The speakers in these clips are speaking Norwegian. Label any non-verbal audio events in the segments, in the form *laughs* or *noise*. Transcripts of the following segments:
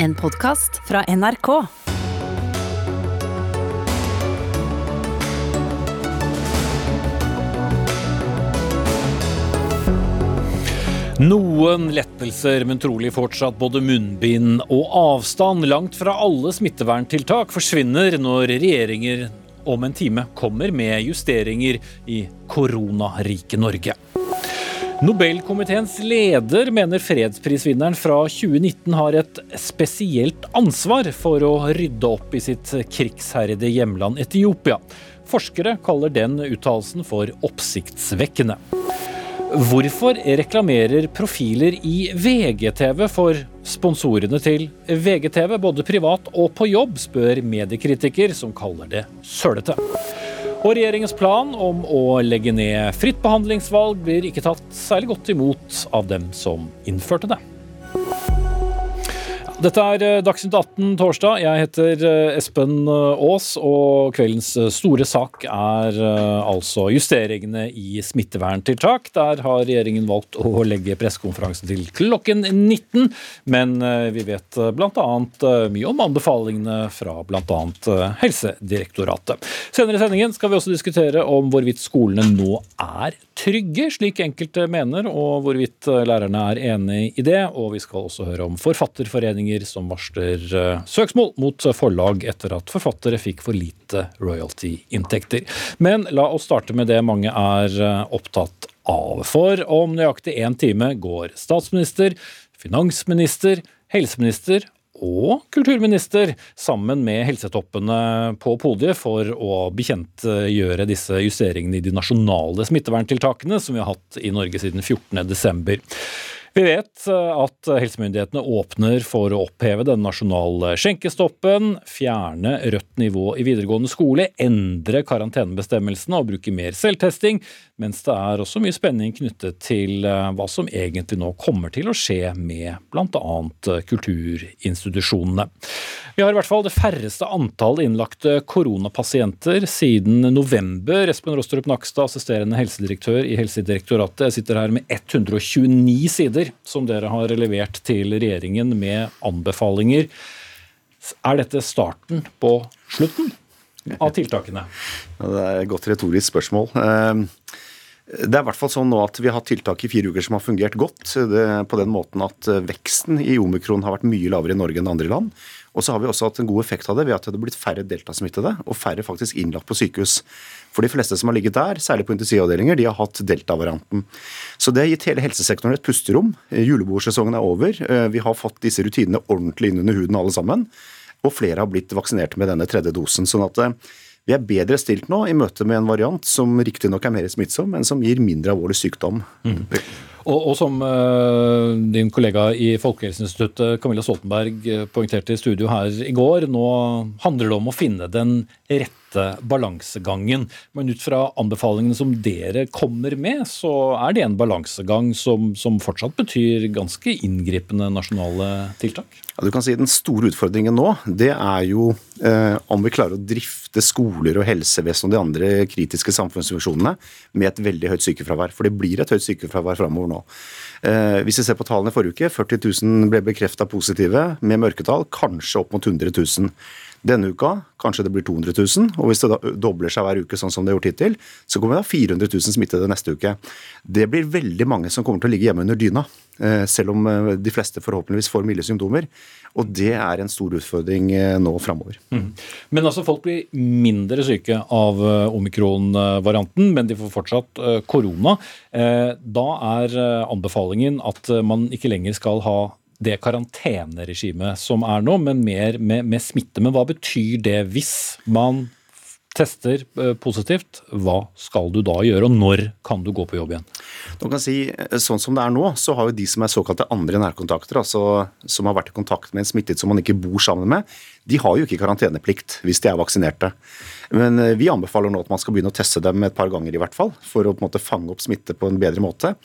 En podkast fra NRK. Noen lettelser, men trolig fortsatt både munnbind og avstand. Langt fra alle smitteverntiltak forsvinner når regjeringer om en time kommer med justeringer i koronarike Norge. Nobelkomiteens leder mener fredsprisvinneren fra 2019 har et spesielt ansvar for å rydde opp i sitt krigsherjede hjemland Etiopia. Forskere kaller den uttalelsen for oppsiktsvekkende. Hvorfor reklamerer profiler i VGTV for sponsorene til VGTV, både privat og på jobb, spør mediekritiker som kaller det sølete. Og regjeringens plan om å legge ned fritt behandlingsvalg blir ikke tatt særlig godt imot av dem som innførte det. Dette er eh, Dagsnytt 18 torsdag. Jeg heter eh, Espen eh, Aas, og kveldens store sak er altså justeringene i smitteverntiltak. Der har regjeringen valgt å legge pressekonferansen til klokken 19, men vi vet bl.a. mye om anbefalingene fra bl.a. Helsedirektoratet. Senere i sendingen skal vi også diskutere om hvorvidt skolene nå er trygge, slik enkelte mener, og hvorvidt lærerne er enig i det. Og vi skal også høre om Forfatterforeningen foreninger som varsler eh, søksmål mot forlag etter at forfattere fikk for lite royalty-inntekter. Men la oss starte med det mange er eh, opptatt av. For om nøyaktig én time går statsminister, finansminister, helseminister og kulturminister sammen med helsetoppene på podiet for å bekjentgjøre disse justeringene i de nasjonale smitteverntiltakene som vi har hatt i Norge siden 14.12. Vi vet eh, at helsemyndighetene åpner for å oppheve den nasjonale skjenkestoppen, fjerne rødt nivå i videregående skole, endre karantenebestemmelsene og bruke mer selvtesting, mens det er også mye spenning knyttet til eh, hva som egentlig nå kommer til å skje med bl.a. kulturinstitusjonene. Vi har i hvert fall det færreste antall innlagte koronapasienter siden november. Espen Rostrup Nakstad, assisterende helsedirektør i Helsedirektoratet, jeg sitter her med 129 sider som dere har levert til regjeringen med anbefalinger. Er dette starten på slutten av tiltakene? Det er et godt retorisk spørsmål. Ehm, det er i hvert fall sånn nå at Vi har hatt tiltak i fire uker som har fungert godt. på den måten at Veksten i omikron har vært mye lavere i Norge enn andre land. Og så har vi også hatt en god effekt av det ved at det har blitt færre deltasmittede og færre faktisk innlagt på sykehus. For de fleste som har ligget der, særlig på intensivavdelinger, de har hatt delta-varianten. Så det har gitt hele helsesektoren et pusterom. Julebordsesongen er over. Eh, vi har fått disse rutinene ordentlig inn under huden alle sammen. Og flere har blitt vaksinert med denne tredje dosen. sånn at eh, vi er bedre stilt nå i møte med en variant som riktignok er mer smittsom, men som gir mindre alvorlig sykdom. Mm. Og, og, som uh, din kollega i Folkehelseinstituttet, Camilla Stoltenberg, poengterte i studio her i går, nå handler det om å finne den rette balansegangen. Men ut fra anbefalingene som dere kommer med, så er det en balansegang som, som fortsatt betyr ganske inngripende nasjonale tiltak? Ja, du kan si Den store utfordringen nå, det er jo eh, om vi klarer å drifte skoler og helsevesen og de andre kritiske samfunnsfunksjonene med et veldig høyt sykefravær. For det blir et høyt sykefravær framover nå. Eh, hvis vi ser på tallene forrige uke, 40 000 ble bekrefta positive med mørketall, kanskje opp mot 100 000. Denne uka kanskje det blir 200 000, og hvis det da dobler seg hver uke, sånn som det har gjort hittil, så kommer det å 400 000 smittede neste uke. Det blir veldig mange som kommer til å ligge hjemme under dyna, eh, selv om eh, de fleste forhåpentligvis får milde symptomer. Og det er en stor utfordring eh, nå framover. Mm. Men altså, folk blir mindre syke av omikron-varianten, men de får fortsatt korona. Da er anbefalingen at man ikke lenger skal ha det karanteneregimet som er nå, men mer med, med, smitte. Men hva betyr det hvis man tester eh, positivt? Hva skal du da gjøre, og når kan du gå på jobb igjen? Du kan si, eh, sånn som det er nå, så har jo de som er såkalte andre nærkontakter, altså som har vært i kontakt med en smittet som man ikke bor sammen med, de har jo ikke karanteneplikt hvis de er vaksinerte. Men eh, vi anbefaler nå at man skal begynne å teste dem et par ganger i hvert fall, for å på en måte fange opp smitte på en bedre måte.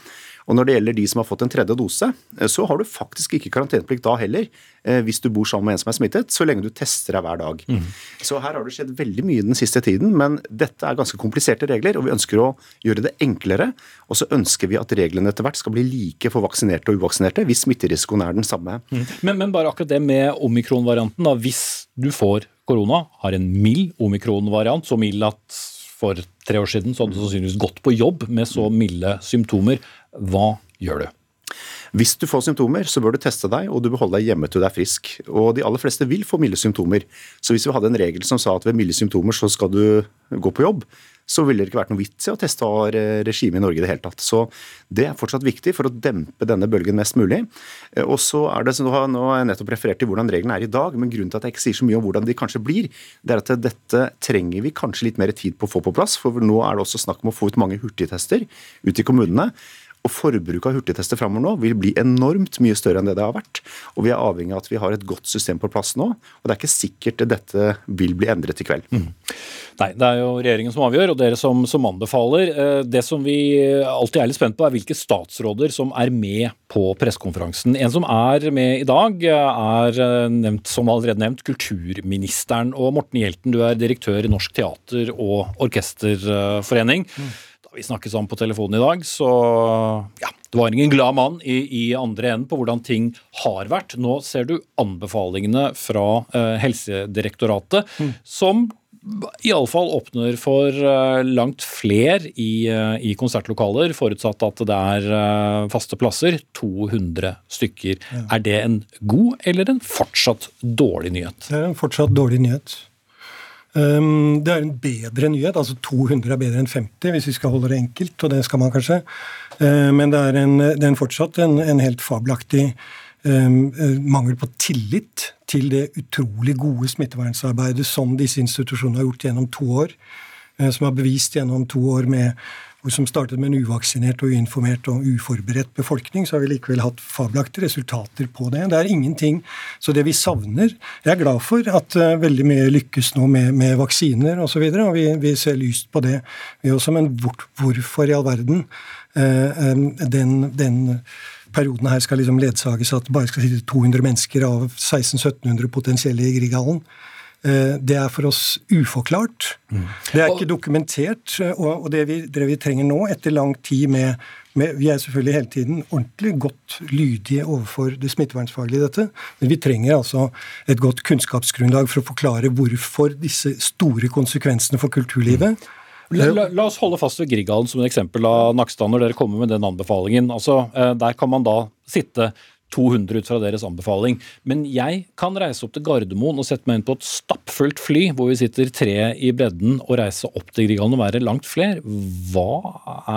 Og når det gjelder de som har fått en tredje dose, eh, så har du faktisk ikke karanteneplikt da heller, eh, hvis du bor sammen med en som er smittet, så lenge du tester deg hver dag. Mm. Så her har det skjedd veldig mye den siste tiden, men dette er ganske kompliserte regler, og vi ønsker å gjøre det enklere. Og så ønsker vi at reglene etter hvert skal bli like for vaksinerte og uvaksinerte, hvis smitterisikoen er den samme. Mm. Men, men, bare akkurat det med omikron-varianten, da. Hvis du får korona, har en mild omikron-variant, så mild at for tre år siden så hadde du sannsynligvis gått på jobb med så milde symptomer. Hva gjør du? Hvis du får symptomer, så bør du teste deg, og du bør holde deg hjemme til du er frisk. Og de aller fleste vil få milde symptomer. Så hvis vi hadde en regel som sa at ved milde symptomer så skal du gå på jobb, så ville det ikke vært noe vits i å teste regimet i Norge i det hele tatt. Så det er fortsatt viktig for å dempe denne bølgen mest mulig. Eh, og så er det, så Nå har jeg nettopp referert til hvordan reglene er i dag, men grunnen til at jeg ikke sier så mye om hvordan de kanskje blir, det er at dette trenger vi kanskje litt mer tid på å få på plass. For nå er det også snakk om å få ut mange hurtigtester ut i kommunene. Og Forbruket av hurtigtester framover nå vil bli enormt mye større enn det det har vært. Og Vi er avhengig av at vi har et godt system på plass nå. og Det er ikke sikkert dette vil bli endret i kveld. Mm. Nei, det er jo regjeringen som avgjør, og dere som, som, anbefaler. Eh, det som vi alltid er litt spent på, er hvilke statsråder som er med på pressekonferansen. En som er med i dag, er eh, nevnt, som allerede nevnt, kulturministeren. Og Morten Hjelten, du er direktør i Norsk teater- og orkesterforening. Mm vi snakkes sammen på telefonen i dag, så ja, det var ingen glad mann i, i, andre enden på hvordan ting har vært. Nå ser du anbefalingene fra eh, Helsedirektoratet, mm. som iallfall åpner for uh, langt fler i, uh, i, konsertlokaler, forutsatt at det er uh, faste plasser. 200 stykker. Ja. Er det en god eller en fortsatt dårlig nyhet? Det er en fortsatt dårlig nyhet. Um, det er en bedre nyhet. altså 200 er bedre enn 50, hvis vi skal holde det enkelt, og det skal man kanskje. Uh, men det er, en, det er fortsatt en, en, helt fabelaktig um, mangel på tillit til det utrolig gode smittevernsarbeidet som disse institusjonene har gjort gjennom to år. Uh, som har bevist gjennom to år med som startet med en uvaksinert og uinformert og uforberedt befolkning, så har vi likevel hatt fabelaktige resultater på det. Det er ingenting Så det vi savner Jeg er glad for at uh, veldig mye lykkes nå med, med vaksiner osv., og, så videre, og vi, vi, ser lyst på det, vi også. Men hvor, hvorfor i all verden uh, um, den, den perioden her skal liksom ledsages at det bare skal sitte 200 mennesker av 1600-1700 potensielle i Grieghallen. Eh, det er for oss uforklart. Mm. Det er ikke dokumentert. Og det vi, det vi trenger nå, etter lang tid med, med, Vi er selvfølgelig hele tiden ordentlig godt lydige overfor det smittevernfaglige i dette, men vi trenger altså et godt kunnskapsgrunnlag for å forklare hvorfor disse store konsekvensene for kulturlivet. Mm. La, la, la, oss holde fast ved Grieghallen som et eksempel av Nakstad når dere kommer med den anbefalingen. Altså, eh, Der kan man da sitte 200 ut fra deres anbefaling. Men jeg kan reise opp til Gardermoen og sette meg inn på et stappfullt fly hvor vi sitter tre i bredden, og reise opp til Grieghallen og være langt flere. Hva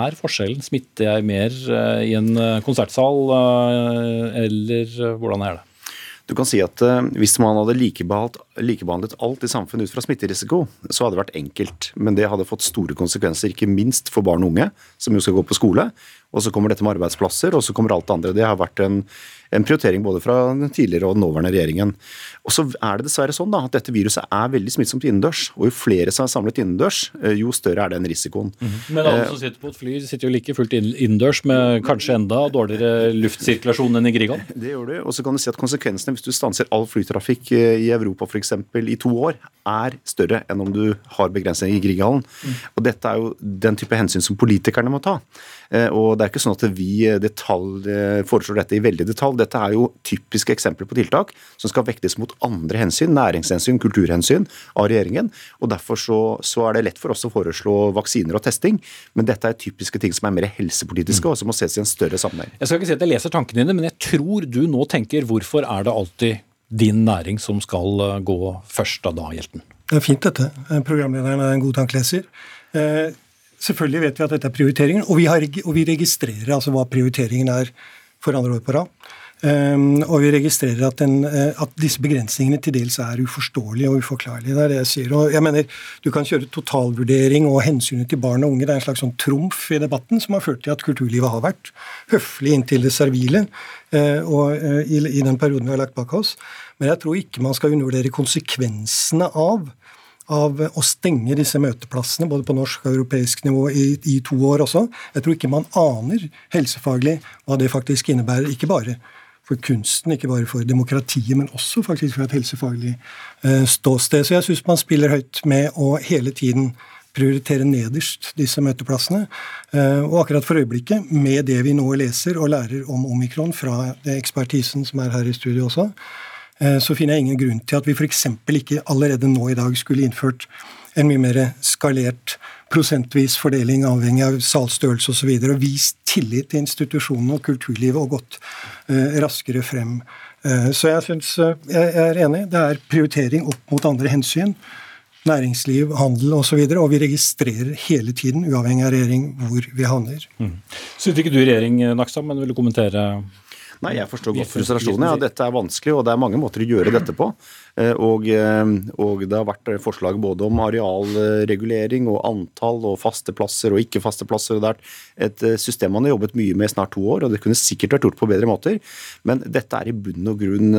er forskjellen? Smitter jeg mer eh, i en eh, konsertsal, eh, eller hvordan er det? Du kan si at Hvis man hadde likebehandlet alt i samfunnet ut fra smitterisiko, så hadde det vært enkelt. Men det hadde fått store konsekvenser, ikke minst for barn og unge, som jo skal gå på skole. Og så kommer dette med arbeidsplasser, og så kommer alt det andre. Det har vært en en prioritering både fra den tidligere og den nåværende regjeringen. Og så er det dessverre sånn da, at dette viruset er veldig smittsomt innendørs. Og jo flere som er samlet innendørs, eh, jo større er den risikoen. Mm -hmm. Men alle eh, som sitter på et fly, sitter jo like fullt innendørs med kanskje enda dårligere luftsirkulasjon enn i Grieghallen? *laughs* Det gjør du. Og så kan du si at konsekvensene hvis du stanser all flytrafikk eh, i Europa f.eks. i to år, er større enn om du har begrensninger i Grieghallen. Mm. Og dette er jo den type hensyn som politikerne må ta. Og det er ikke sånn at vi detalj, foreslår dette i veldig detalj. Dette er jo typiske eksempler på tiltak som skal vektes mot andre hensyn, næringshensyn, kulturhensyn, av regjeringen. og Derfor så, så, er det lett for oss å foreslå vaksiner og testing, men dette er typiske ting som er mer helsepolitiske, mm. og som må ses i en større sammenheng. Jeg skal ikke si at jeg leser tankene dine, men jeg tror du nå tenker hvorfor er det alltid din næring som skal eh, gå først av da, Hjelten? Det er fint, dette. Programlederen er en god tankleser. Eh, selvfølgelig vet vi at dette er prioriteringen, og vi, har, og vi registrerer altså hva prioriteringen er for andre år på rad. Um, og vi registrerer at, den, uh, at, disse begrensningene til dels er uforståelige og uforklarlige. Det er det jeg sier. Og jeg mener, Du kan kjøre totalvurdering og hensynet til barn og unge. Det er en slags sånn trumf i debatten som har ført til at kulturlivet har vært høflig inntil det servile uh, og, i, i, den perioden vi har lagt bak oss. Men jeg tror ikke man skal undervurdere konsekvensene av av å stenge disse møteplassene, både på norsk og europeisk nivå, i, i to år også. Jeg tror ikke man aner helsefaglig hva det faktisk innebærer. Ikke bare for kunsten, ikke bare for demokratiet, men også faktisk for et helsefaglig eh, ståsted. Så jeg syns man spiller høyt med å hele tiden prioritere nederst disse møteplassene. Eh, og akkurat for øyeblikket, med det vi nå leser og lærer om omikron fra ekspertisen som er her i studio også, Eh, så finner jeg ingen grunn til at vi f.eks. ikke allerede nå i dag skulle innført en mye mer skalert prosentvis fordeling avhengig av salgsstørrelse osv. Og, så og vist tillit til institusjonene og kulturlivet og gått eh, raskere frem. Eh, så jeg, synes, eh, jeg er enig. Det er prioritering opp mot andre hensyn. Næringsliv, handel osv. Og, så og vi registrerer hele tiden, uavhengig av regjering, hvor vi havner. Mm. Sitter ikke du i regjering, Nakstad, men vil du kommentere Nei, jeg forstår godt frustrasjonen. Ja, dette er vanskelig, og det er mange måter å gjøre dette på. Eh, og, eh, og, det har vært forslag både om arealregulering og antall og faste plasser og ikke faste plasser. Det er et eh, system man har jobbet mye med i snart to år, og det kunne sikkert vært gjort på bedre måter. Men dette er i bunn og grunn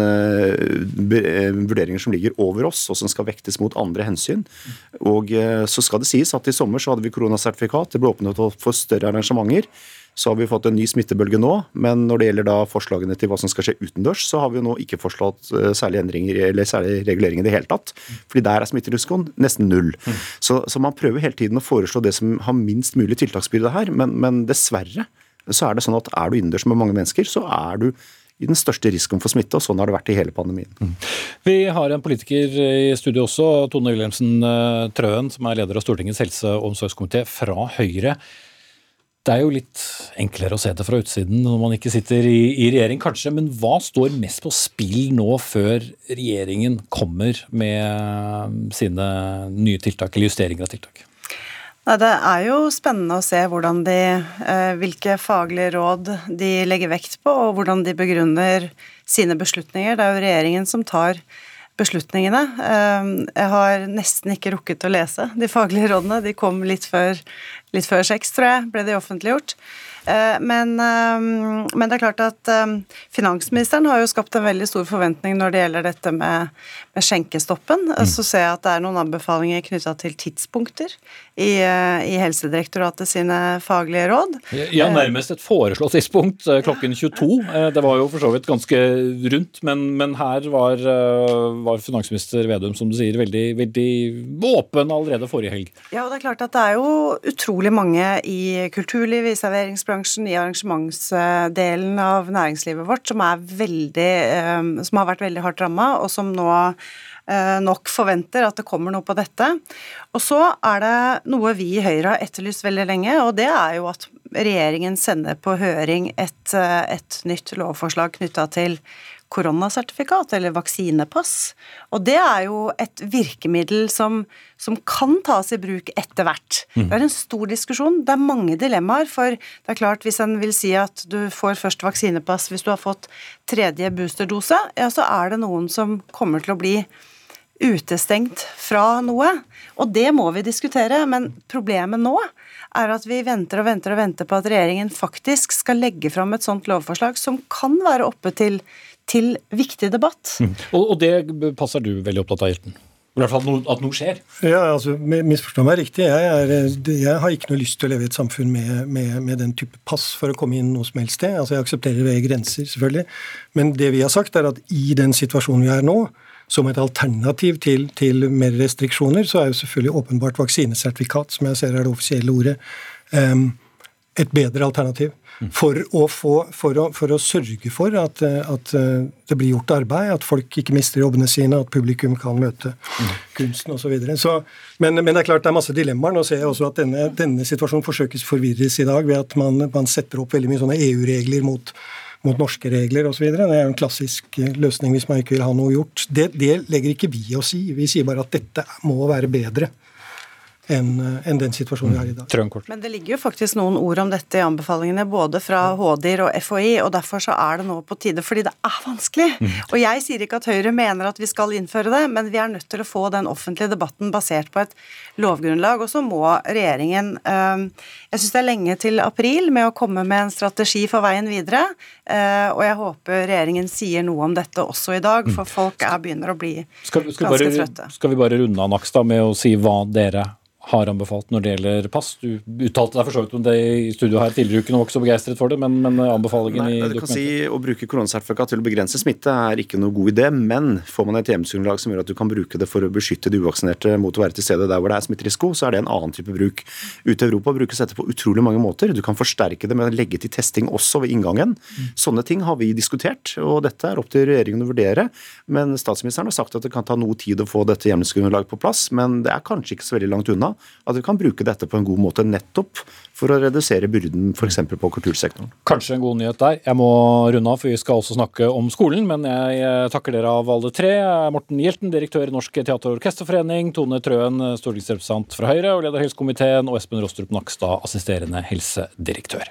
vurderinger som ligger over oss, og som skal vektes mot andre hensyn. Og så skal det sies at i sommer så hadde vi koronasertifikat. Det ble åpnet opp for større arrangementer. Så har vi fått en ny smittebølge nå, men når det gjelder da forslagene til hva som skal skje utendørs, så har vi jo nå ikke foreslått særlig særlige endringer eller særlig regulering i det hele tatt. Fordi der er smitterisikoen nesten null. Så, så, man prøver hele tiden å foreslå det som har minst mulig tiltaksbyrde her, men, men dessverre så er det sånn at er du innendørs med mange mennesker, så er du i den største risikoen for smitte, og sånn har det vært i hele pandemien. Mm. Vi har en politiker i studio også, Tone Wilhelmsen eh, Trøen, som er leder av Stortingets helse- og omsorgskomité fra Høyre. Det er jo litt enklere å se det fra utsiden når man ikke sitter i, i, regjering, kanskje. Men hva står mest på spill nå før regjeringen kommer med sine nye tiltak, eller justeringer av tiltak? Det er jo spennende å se de, eh, hvilke faglige råd de legger vekt på, og hvordan de begrunner sine beslutninger. Det er jo regjeringen som tar beslutningene. Eh, jeg har nesten ikke rukket å lese de faglige rådene. De kom litt før litt før seks, tror jeg, ble de offentliggjort. Eh, men, eh, men, det er klart at eh, finansministeren har jo skapt en veldig stor forventning når det gjelder dette med, med skjenkestoppen. Mm. Så ser jeg at det er noen anbefalinger knytta til tidspunkter i, i, Helsedirektoratet sine faglige råd. Ja, nærmest et foreslått tidspunkt, klokken 22. Det var jo for så vidt ganske rundt, men, men her var, var, finansminister Vedum, som du sier, veldig, veldig åpen allerede forrige helg. Ja, og det er klart at det er jo utrolig mange i kulturlivet, i serveringsbransjen, bransjen, i arrangementsdelen av næringslivet vårt, som, er veldig, eh, som har vært veldig hardt ramma, og som nå eh, nok forventer at det kommer noe på dette. Og så er det noe vi i Høyre har etterlyst veldig lenge, og det er jo at regjeringen sender på høring et, eh, et nytt lovforslag knytta til koronasertifikat eller vaksinepass. Og det er jo et virkemiddel som, som kan tas i bruk etter hvert. Mm. Det er en stor diskusjon. Det er mange dilemmaer. For det er klart, hvis en vil si at du får først vaksinepass hvis du har fått tredje boosterdose, ja, så er det noen som kommer til å bli utestengt fra noe. Og det må vi diskutere. Men problemet nå er at vi venter og venter og venter på at regjeringen faktisk skal legge fram et sånt lovforslag som kan være oppe til til viktig debatt. Mm. Og, og, det passer du veldig opptatt av, Hjelten? I hvert fall at noe skjer? Ja, altså, Misforstå meg riktig. Jeg, er, jeg, har ikke noe lyst til å leve i et samfunn med, med, med, den type pass for å komme inn noe som helst sted. Altså, jeg aksepterer ved grenser, selvfølgelig. Men det vi har sagt, er at i den situasjonen vi er nå, som et alternativ til, til mer restriksjoner, så er jo selvfølgelig åpenbart vaksinesertifikat, som jeg ser er det offisielle ordet, et bedre alternativ for å, få, for å, for å sørge for at, at, det blir gjort arbeid, at folk ikke mister jobbene sine, at publikum kan møte mm. kunsten osv. Men, men det er klart det er masse dilemmaer. Nå ser jeg også at denne, denne situasjonen forsøkes forvirres i dag ved at man, man setter opp veldig mye sånne EU-regler mot, mot norske regler osv. Det er jo en klassisk eh, løsning hvis man ikke vil ha noe gjort. Det, det legger ikke vi oss i. Vi sier bare at dette må være bedre enn en den situasjonen vi har i dag. Trønkort. Men det ligger jo faktisk noen ord om dette i anbefalingene, både fra HDIR og FHI, og derfor så er det nå på tide, fordi det er vanskelig. Og jeg sier ikke at Høyre mener at vi skal innføre det, men vi er nødt til å få den offentlige debatten basert på et lovgrunnlag, og så må regjeringen øh, Jeg syns det er lenge til april med å komme med en strategi for veien videre, øh, og jeg håper regjeringen sier noe om dette også i dag, for folk er, begynner å bli skal, skal ganske bare, trøtte. Skal vi bare runde av Nakstad med å si hva dere har anbefalt når det gjelder pass. Du uttalte deg for så vidt om det i studio her tidligere i uken og var ikke så begeistret for det, men, men anbefalingen Nei, i du kan si Å bruke koronasertifikat til å begrense smitte er ikke noe god idé, men får man et hjemmelsgrunnlag som gjør at du kan bruke det for å beskytte de uvaksinerte mot å være til stede der hvor det er smitterisiko, så er det en annen type bruk. Ute i Europa brukes dette på utrolig mange måter. Du kan forsterke det med å legge til testing også ved inngangen. Sånne ting har vi diskutert, og dette er opp til regjeringen å vurdere. Men statsministeren har sagt at det kan ta noe tid å få dette hjemmelsgrunnlaget på plass, men det er kanskje ikke så veldig langt unna at vi kan bruke dette på en god måte nettopp for å redusere byrden f.eks. på kultursektoren. Kanskje en god nyhet der. Jeg må runde av, for vi skal også snakke om skolen. Men jeg eh, takker dere av alle tre. Morten Hjelten, direktør i Norsk teater- og orkesterforening. Tone Trøen, stortingsrepresentant fra Høyre og leder helsekomiteen. Og Espen Rostrup Nakstad, assisterende helsedirektør.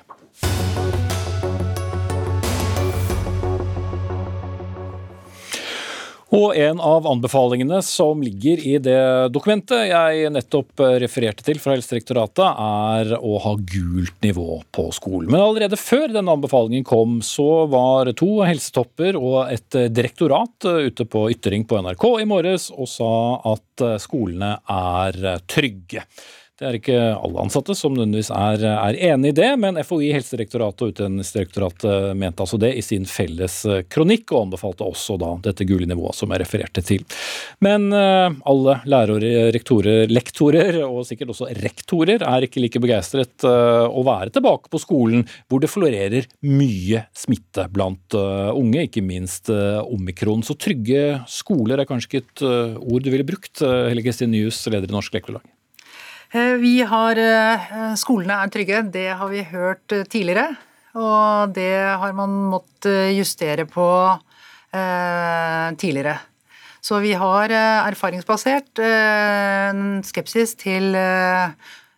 Og en av anbefalingene som ligger i det dokumentet jeg nettopp refererte til fra Helsedirektoratet, er å ha gult nivå på skolen. Men allerede før denne anbefalingen kom, så var to helsetopper og et direktorat ute på ytring på NRK i morges og sa at skolene er trygge. Det er ikke alle ansatte som nødvendigvis er, er enig i det, men FHI, Helsedirektoratet og Utdanningsdirektoratet mente altså det i sin felles kronikk, og anbefalte også da dette gule nivået som jeg refererte til. Men uh, alle lærere, rektorer, lektorer og sikkert også rektorer er ikke like begeistret å være tilbake på skolen hvor det florerer mye smitte blant unge, ikke minst omikron. Så trygge skoler er kanskje ikke et ord du ville brukt, Helle Kristin Nyhus, leder i Norsk Lektorlag? Vi har Skolene er trygge, det har vi hørt tidligere. Og det har man måttet justere på tidligere. Så vi har erfaringsbasert en skepsis til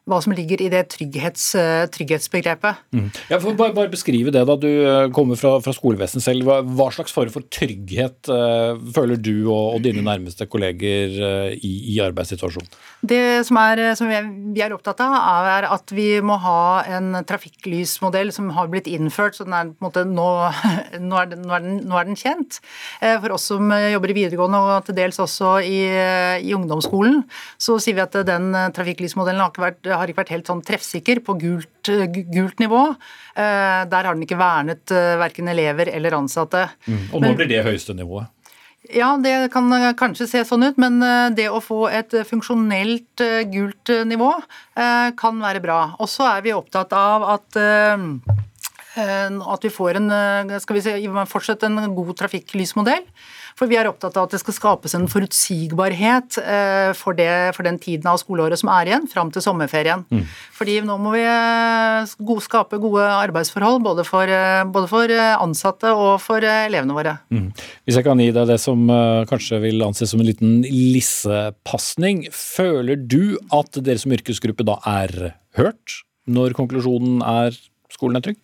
hva som ligger i det trygghets, trygghetsbegrepet. Mm. Ja, for bare, bare, beskrive det, da. Du kommer fra, fra skolevesenet selv. Hva, hva, slags form for trygghet uh, føler du og, og, dine nærmeste kolleger uh, i, i, arbeidssituasjonen? Det som, er, som vi, er, vi, er, opptatt av, er at vi må ha en trafikklysmodell som har blitt innført. så den er, på en måte, nå, *laughs* nå, er den, nå, er den, nå er den kjent. For oss som jobber i videregående og til dels også i, i ungdomsskolen, så sier vi at den trafikklysmodellen har ikke vært har ikke vært helt sånn treffsikker på gult, gult nivå. Der har den ikke vernet verken elever eller ansatte. Mm. Og nå men, blir det høyeste nivået? Ja, det kan kanskje se sånn ut, men det å få et funksjonelt gult nivå kan være bra. Og så er vi opptatt av at at vi får en, skal vi si, fortsatt en god trafikklysmodell. For vi er opptatt av at det skal skapes en forutsigbarhet for, det, for den tiden av skoleåret som er igjen, fram til sommerferien. Mm. Fordi nå må vi skape gode arbeidsforhold både for, både for ansatte og for elevene våre. Mm. Hvis jeg kan gi deg det som kanskje vil anses som en liten lissepasning. Føler du at dere som yrkesgruppe da er hørt når konklusjonen er skolen er trygg?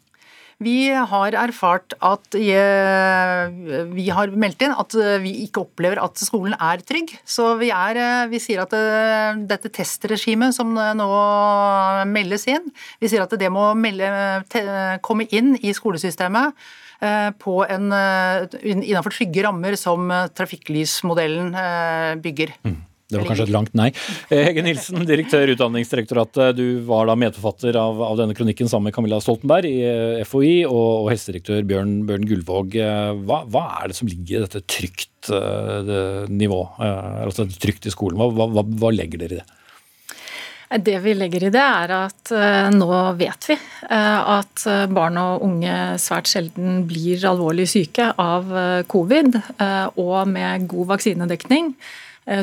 Vi har erfart at vi har meldt inn at vi ikke opplever at skolen er trygg. Så vi, er, vi sier at dette testregimet som nå meldes inn, vi sier at det må melde, komme inn i skolesystemet på en, innenfor trygge rammer som trafikklysmodellen bygger. Mm. Det var kanskje et langt nei. Hege Nilsen, direktør Utdanningsdirektoratet. Du var da medforfatter av, av, denne kronikken sammen med Camilla Stoltenberg i FHI og, og helsedirektør Bjørn, Bjørn Gullvåg. Hva, hva, er det som ligger i dette trygt det nivå, altså trygt i skolen? Hva, hva, hva legger dere i det? Det vi legger i det, er at nå vet vi at barn og unge svært sjelden blir alvorlig syke av covid, og med god vaksinedekning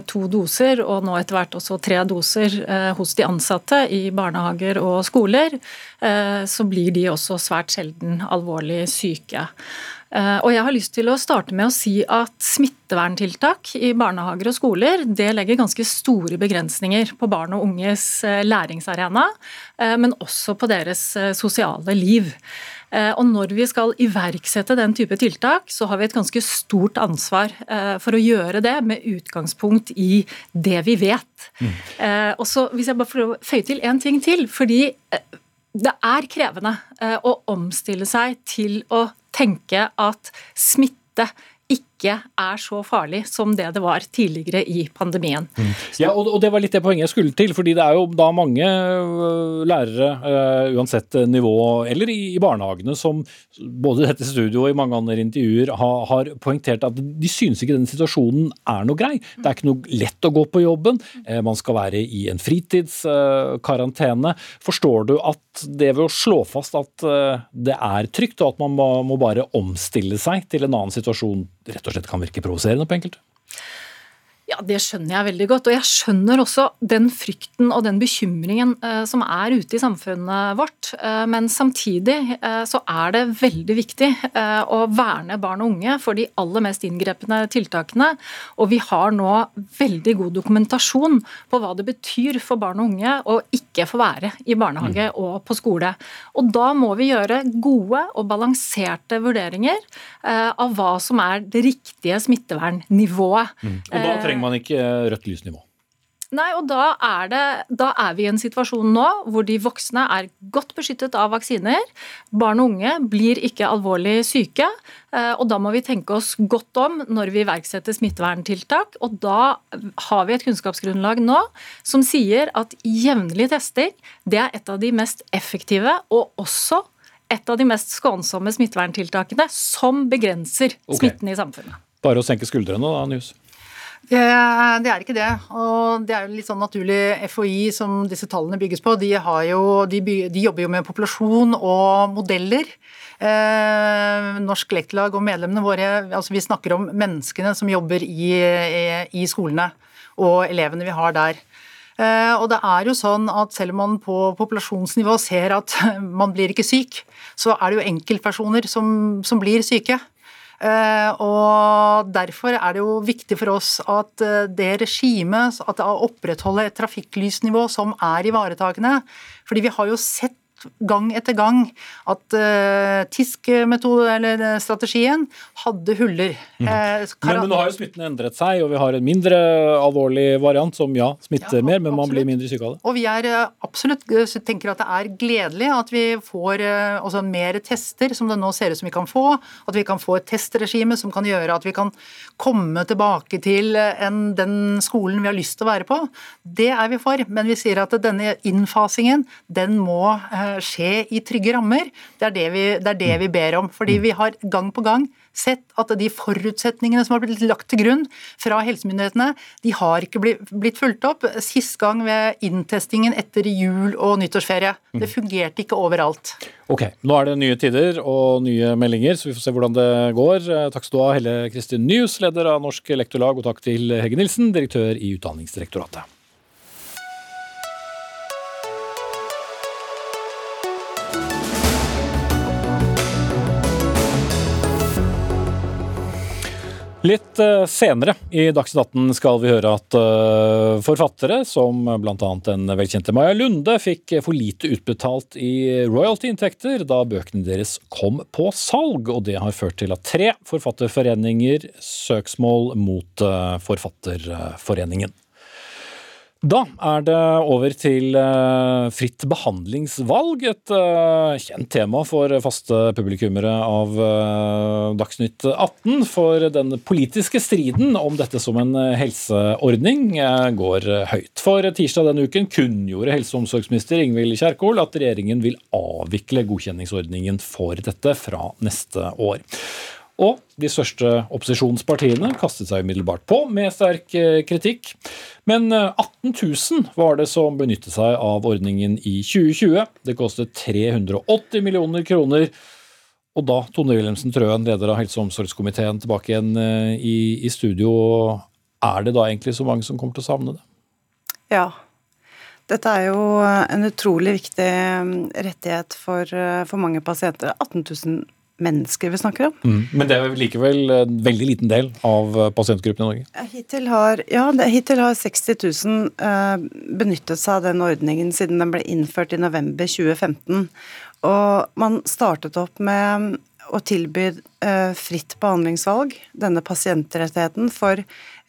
to doser, og nå etter hvert også tre doser hos de ansatte i barnehager og skoler, så blir de også svært sjelden alvorlig syke. Eh, og jeg har lyst til å starte med å si at smitteverntiltak i barnehager og skoler det legger ganske store begrensninger på barn og unges eh, læringsarena, eh, men også på deres sosiale liv. Og når vi skal iverksette den type tiltak, så har vi et ganske stort ansvar for å gjøre det med utgangspunkt i det vi vet. Mm. Og så Hvis jeg bare får føye til én ting til. fordi det er krevende å omstille seg til å tenke at smitte ikke er så farlig som det det var tidligere i pandemien. Mm. Ja, og, Det var litt det poenget jeg skulle til. fordi det er jo da mange øh, lærere, uh, uansett nivå, eller i, barnehagene, som både dette studioet og i mange andre intervjuer har, poengtert at de synes ikke den situasjonen er noe grei. Det er ikke noe lett å gå på jobben. Uh, man skal være i en fritidskarantene. Forstår du at det ved å slå fast at det er trygt, og at man må bare omstille seg til en annen situasjon, rett og slett kan virke provoserende på enkelte? Ja, Det skjønner jeg veldig godt. Og jeg skjønner også den frykten og den bekymringen eh, som er ute i samfunnet vårt. Eh, men samtidig eh, så er det veldig viktig eh, å verne barn og unge for de aller mest inngrepne tiltakene. Og vi har nå veldig god dokumentasjon på hva det betyr for barn og unge å ikke få være i barnehage mm. og på skole. Og da må vi gjøre gode og balanserte vurderinger eh, av hva som er det riktige smittevernnivået. Mm. Og da trenger man ikke eh, rødt lysnivå. Nei, og da er, det, da er, vi i en situasjon nå hvor de voksne er godt beskyttet av vaksiner. Barn og unge blir ikke alvorlig syke. Eh, og da må vi tenke oss godt om når vi iverksetter smitteverntiltak. Og da har vi et kunnskapsgrunnlag nå som sier at jevnlig testing det er et av de mest effektive og også et av de mest skånsomme smitteverntiltakene som begrenser okay. smitten i samfunnet. Bare å senke skuldrene da, Njus. Det, det, er ikke det. Og det er jo litt sånn naturlig FHI som disse tallene bygges på. De, jo, de, de jobber jo med populasjon og modeller. Eh, Norsk Lektorlag og medlemmene våre altså Vi snakker om menneskene som jobber i, i, i skolene, og elevene vi har der. Eh, og det er jo sånn at selv om man på populasjonsnivå ser at *laughs* man blir ikke syk, så er det jo enkeltpersoner som, som blir syke. Eh, og Derfor er det jo viktig for oss at eh, det regimet, at det opprettholder et trafikklysnivå som er ivaretakende. Fordi vi har jo sett gang etter gang at uh, TISK-strategien hadde huller. Mm. Eh, men, men, nå har jo smitten endret seg, og vi har en mindre alvorlig variant som ja, smitter ja, mer, men man blir mindre syk av det. Og vi er uh, absolutt tenker at det er gledelig at vi får uh, også mer tester, som det nå ser ut som vi kan få. At vi kan få et testregime som kan gjøre at vi kan komme tilbake til en, den skolen vi har lyst til å være på. Det er vi for, men vi sier at denne innfasingen, den må uh, skje i trygge rammer. Det er det, vi, det er det vi ber om. Fordi vi har gang på gang sett at de forutsetningene som har blitt lagt til grunn fra helsemyndighetene, de har ikke blitt fulgt opp. Sist gang ved inntestingen etter jul og nyttårsferie. Det fungerte ikke overalt. Ok, Nå er det nye tider og nye meldinger, så vi får se hvordan det går. Takk skal du ha, Helle Kristin Nyhus, leder av Norsk Lektorlag, og takk til Hege Nilsen, direktør i Utdanningsdirektoratet. Litt eh, senere i Dagsnytt 18 skal vi høre at eh, forfattere, som bl.a. den velkjente Maja Lunde, fikk for lite utbetalt i royalty-inntekter da bøkene deres kom på salg. Og det har ført til at tre forfatterforeninger søksmål mot eh, Forfatterforeningen. Da er det over til uh, fritt behandlingsvalg, et uh, kjent tema for faste publikummere av uh, Dagsnytt 18. For den politiske striden om dette som en helseordning går høyt. For tirsdag denne uken kunngjorde helse- og omsorgsminister Ingvild Kjerkol at regjeringen vil avvikle godkjenningsordningen for dette fra neste år. Og de største opposisjonspartiene kastet seg umiddelbart på med sterk eh, kritikk. Men 18 eh, 000 var det som benyttet seg av ordningen i 2020. Det kostet 380 millioner kroner. Og da, Tone Wilhelmsen Trøen, leder av helse- og omsorgskomiteen, tilbake igjen eh, i, i studio. Er det da egentlig så mange som kommer til å savne det? Ja. Dette er jo en utrolig viktig rettighet for, for mange pasienter. 18 000 mennesker vi snakker om. Mm. Men det er likevel en veldig liten del av pasientgruppen i Norge? Hittil har, ja, hittil har 60 000 uh, benyttet seg av den ordningen siden den ble innført i november 2015. Og man startet opp med å tilby fritt behandlingsvalg, denne pasientrettigheten, for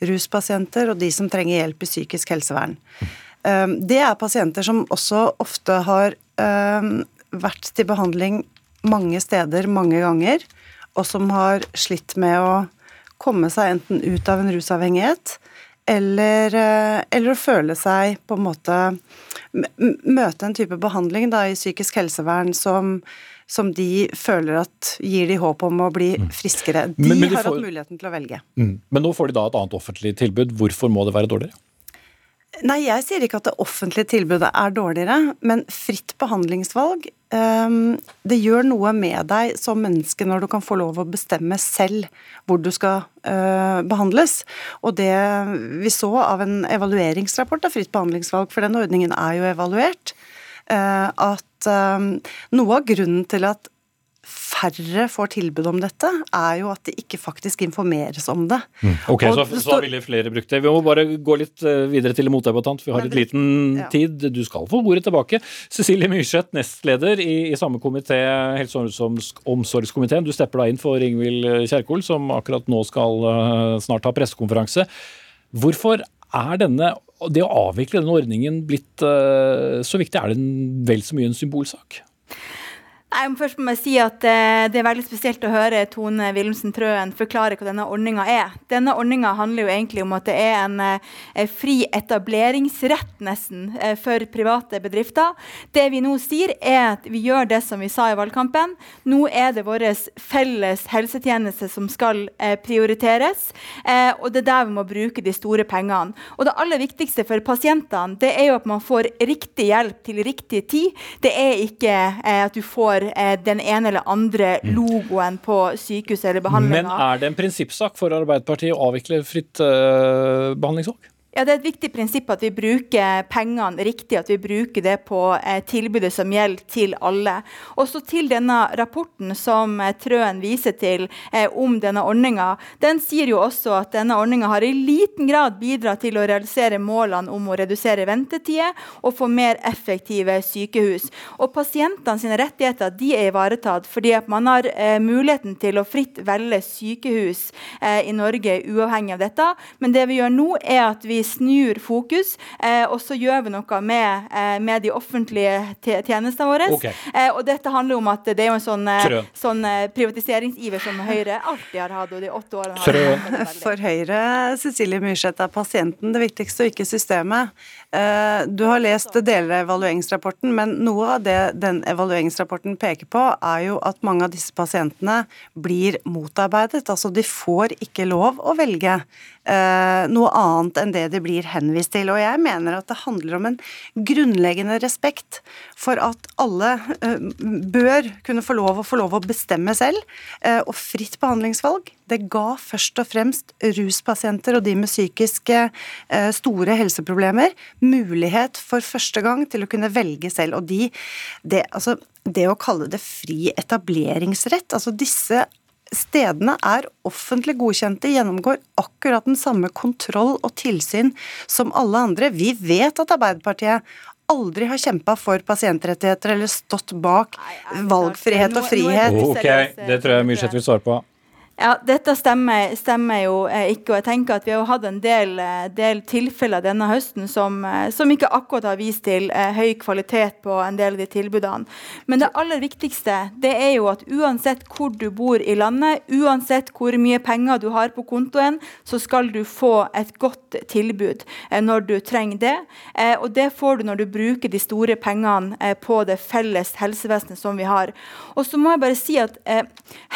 ruspasienter og de som trenger hjelp i psykisk helsevern. Det er pasienter som også ofte har vært til behandling mange steder mange ganger, og som har slitt med å komme seg enten ut av en rusavhengighet eller, eller, å føle seg på en måte Møte en type behandling da, i psykisk helsevern som, som de føler at gir de håp om å bli mm. friskere. De men, men de har får... hatt muligheten til å velge. Mm. Men nå får de da et annet offentlig tilbud. Hvorfor må det være dårligere? Nei, jeg sier ikke at det offentlige tilbudet er dårligere, men fritt behandlingsvalg Det gjør noe med deg som menneske når du kan få lov å bestemme selv hvor du skal uh, behandles. Og det vi så av en evalueringsrapport av fritt behandlingsvalg, for den ordningen er jo evaluert, uh, at um, noe av grunnen til at færre får tilbud om dette, er jo at det ikke faktisk informeres om det. Mm. Ok, så, det så ville flere brukt det. Vi må bare gå litt eh, videre til motdebattant. Vi har litt liten ja. tid. Du skal få ordet tilbake. Cecilie Myrseth, nestleder i, i samme komité, helse- og omsorgskomiteen. Du stepper da inn for Ingvild Kjerkol, som akkurat nå skal uh, snart ha pressekonferanse. Hvorfor er denne, det å avvikle denne ordningen blitt så viktig? Er det vel så mye en symbolsak? Jeg må først må si at eh, Det er veldig spesielt å høre Tone Wilhelmsen Trøen forklare hva denne ordninga er. Denne ordninga handler jo egentlig om at det er en eh, fri etableringsrett nesten eh, for private bedrifter. Det vi nå sier, er at vi gjør det som vi sa i valgkampen. Nå er det vår felles helsetjeneste som skal prioriteres, og det er der vi må bruke de store pengene. Og det aller viktigste for pasientene det er jo at man får riktig hjelp til riktig tid. Det er ikke at du får eh, den ene eller andre mm. logoen på sykehuset eller behandlinga. Men er det en prinsippsak for Arbeiderpartiet å avvikle fritt eh, behandlingsvalg? Ja, Det er et viktig prinsipp at vi bruker pengene riktig, at vi bruker det på eh, tilbudet som gjelder til alle. Også til denne rapporten som eh, Trøen viser til eh, om denne ordninga. Den sier jo også at denne ordninga har i liten grad bidratt til å realisere målene om å redusere ventetider og få mer effektive sykehus. Og Pasientene sine rettigheter de er ivaretatt fordi at man har muligheten til å fritt velge sykehus eh, i Norge uavhengig av dette. Men det vi gjør nå, er at vi snur fokus, eh, og så gjør vi noe med, eh, med de offentlige tjenestene våre. Okay. Eh, og dette handler om at det er jo en sånn, eh, sånn eh, privatiseringsiver som Høyre alltid har hatt. og de åtte årene har For Høyre Cecilie Myrseth, er pasienten det viktigste, og ikke systemet. Eh, du har lest deler av evalueringsrapporten, men noe av det den evalueringsrapporten peker på, er jo at mange av disse pasientene blir motarbeidet. Altså de får ikke lov å velge eh, noe annet enn det de blir henvist til. Og jeg mener at det handler om en grunnleggende respekt for at alle eh, bør kunne få lov å få lov å bestemme selv. Og fritt behandlingsvalg, det ga først og fremst ruspasienter og de med psykiske eh, store helseproblemer mulighet for første gang til å kunne velge selv. Og de, det, altså, det å kalle det fri etableringsrett, altså disse Stedene er offentlig godkjente, gjennomgår akkurat den samme kontroll og tilsyn som alle andre. Vi vet at Arbeiderpartiet aldri har kjempa for pasientrettigheter eller stått bak valgfrihet og frihet. Ok, det tror jeg Myrseth vil svare på. Ja, Dette stemmer, stemmer, jo eh, ikke. og jeg tenker at Vi har hatt en del, eh, del tilfeller denne høsten som, eh, som, ikke akkurat har vist til eh, høy kvalitet på en del av de tilbudene. Men det aller viktigste det er jo at uansett hvor du bor i landet, uansett hvor mye penger du har på kontoen, så skal du få et godt tilbud eh, når du trenger det. Eh, og det får du når du bruker de store pengene på det felles helsevesenet som vi har. Og så må jeg bare si at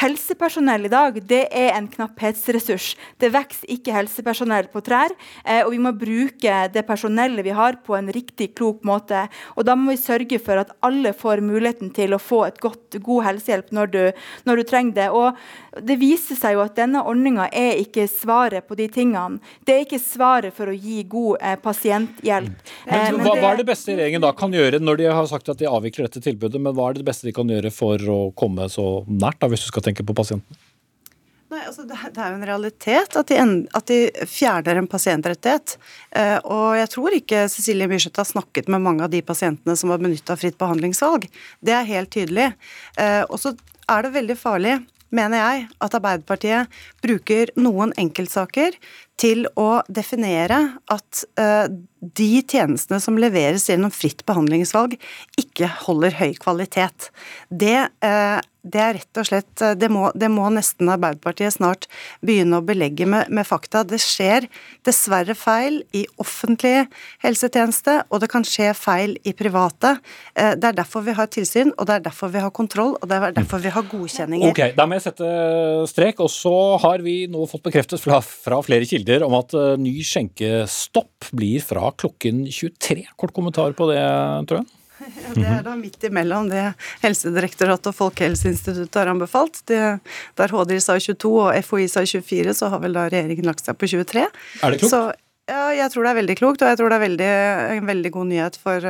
helsepersonell i dag det er en knapphetsressurs. Det vokser ikke helsepersonell på trær, eh, og vi må bruke det personellet vi har på en riktig klok måte. Og da må vi sørge for at alle får muligheten til å få et godt, god helsehjelp når du, når du trenger det. Og det viser seg jo at denne ordninga er ikke svaret på de tingene. Det er ikke svaret for å gi god eh, pasienthjelp. Men, Eh, hva, hva er det beste regjeringen da kan gjøre når de har sagt at de avvikler dette tilbudet, men hva er det beste de kan gjøre for å komme så nært, da, hvis du skal tenke på pasienten? Nei, altså det, er jo en realitet at de, at de fjerner en pasientrettighet. Eh, og jeg tror ikke Cecilie Myrseth har snakket med mange av de pasientene som har benytta fritt behandlingsvalg. Det er helt tydelig. Eh, og så er det veldig farlig, mener jeg, at Arbeiderpartiet bruker noen enkeltsaker til å definere at eh, de tjenestene som leveres gjennom fritt behandlingsvalg, ikke holder høy kvalitet. Det eh, det er rett og slett eh, det må, det må nesten Arbeiderpartiet snart begynne å belegge med, med, fakta. Det skjer dessverre feil i offentlig helsetjeneste, og det kan skje feil i private. Det er derfor vi har tilsyn, og det er derfor vi har kontroll, og det er derfor vi har godkjenninger. Ok, Da må jeg sette strek. Og så har vi nå fått bekreftet fra, fra flere kilder om at uh, ny skjenkestopp blir fra klokken 23. Kort kommentar på det, Trøen? Ja, det er da midt imellom det Helsedirektoratet og Folkehelseinstituttet har anbefalt. Det, der HDI sa 22 og FHI sa 24, så har vel da regjeringen lagt seg på 23. Er det klokt? Så, ja, jeg tror det er veldig klokt, og jeg tror det er veldig, en veldig god nyhet for,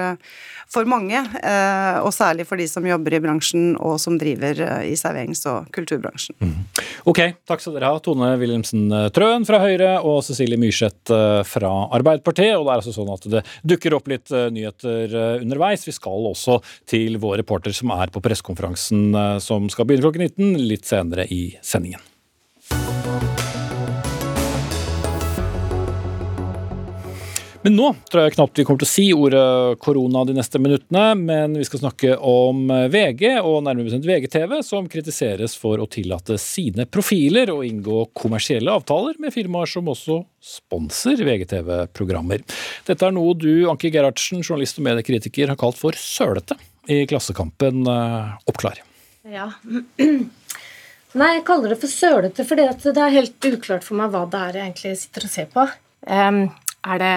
for mange. Eh, og særlig for de som jobber i bransjen og som driver i serverings- og kulturbransjen. Mm. Ok, takk skal dere ha. Tone Wilhelmsen Trøen fra Høyre og Cecilie Myrseth fra Arbeiderpartiet. Og det er altså sånn at det dukker opp litt nyheter underveis. Vi skal også til vår reporter som er på pressekonferansen som skal begynne klokken 19 litt senere i sendingen. Men nå tror jeg knapt vi kommer til å si ordet korona de neste minuttene, men vi skal snakke om VG, og nærmere bestemt VGTV, som kritiseres for å tillate sine profiler og inngå kommersielle avtaler med firmaer som også sponser VGTV-programmer. Dette er noe du, Anki Gerhardsen, journalist og mediekritiker, har kalt for sølete i Klassekampen. Oppklar. Ja. *clears throat* Nei, jeg kaller det for sølete fordi det er helt uklart for meg hva det er jeg egentlig sitter og ser på. Um, er det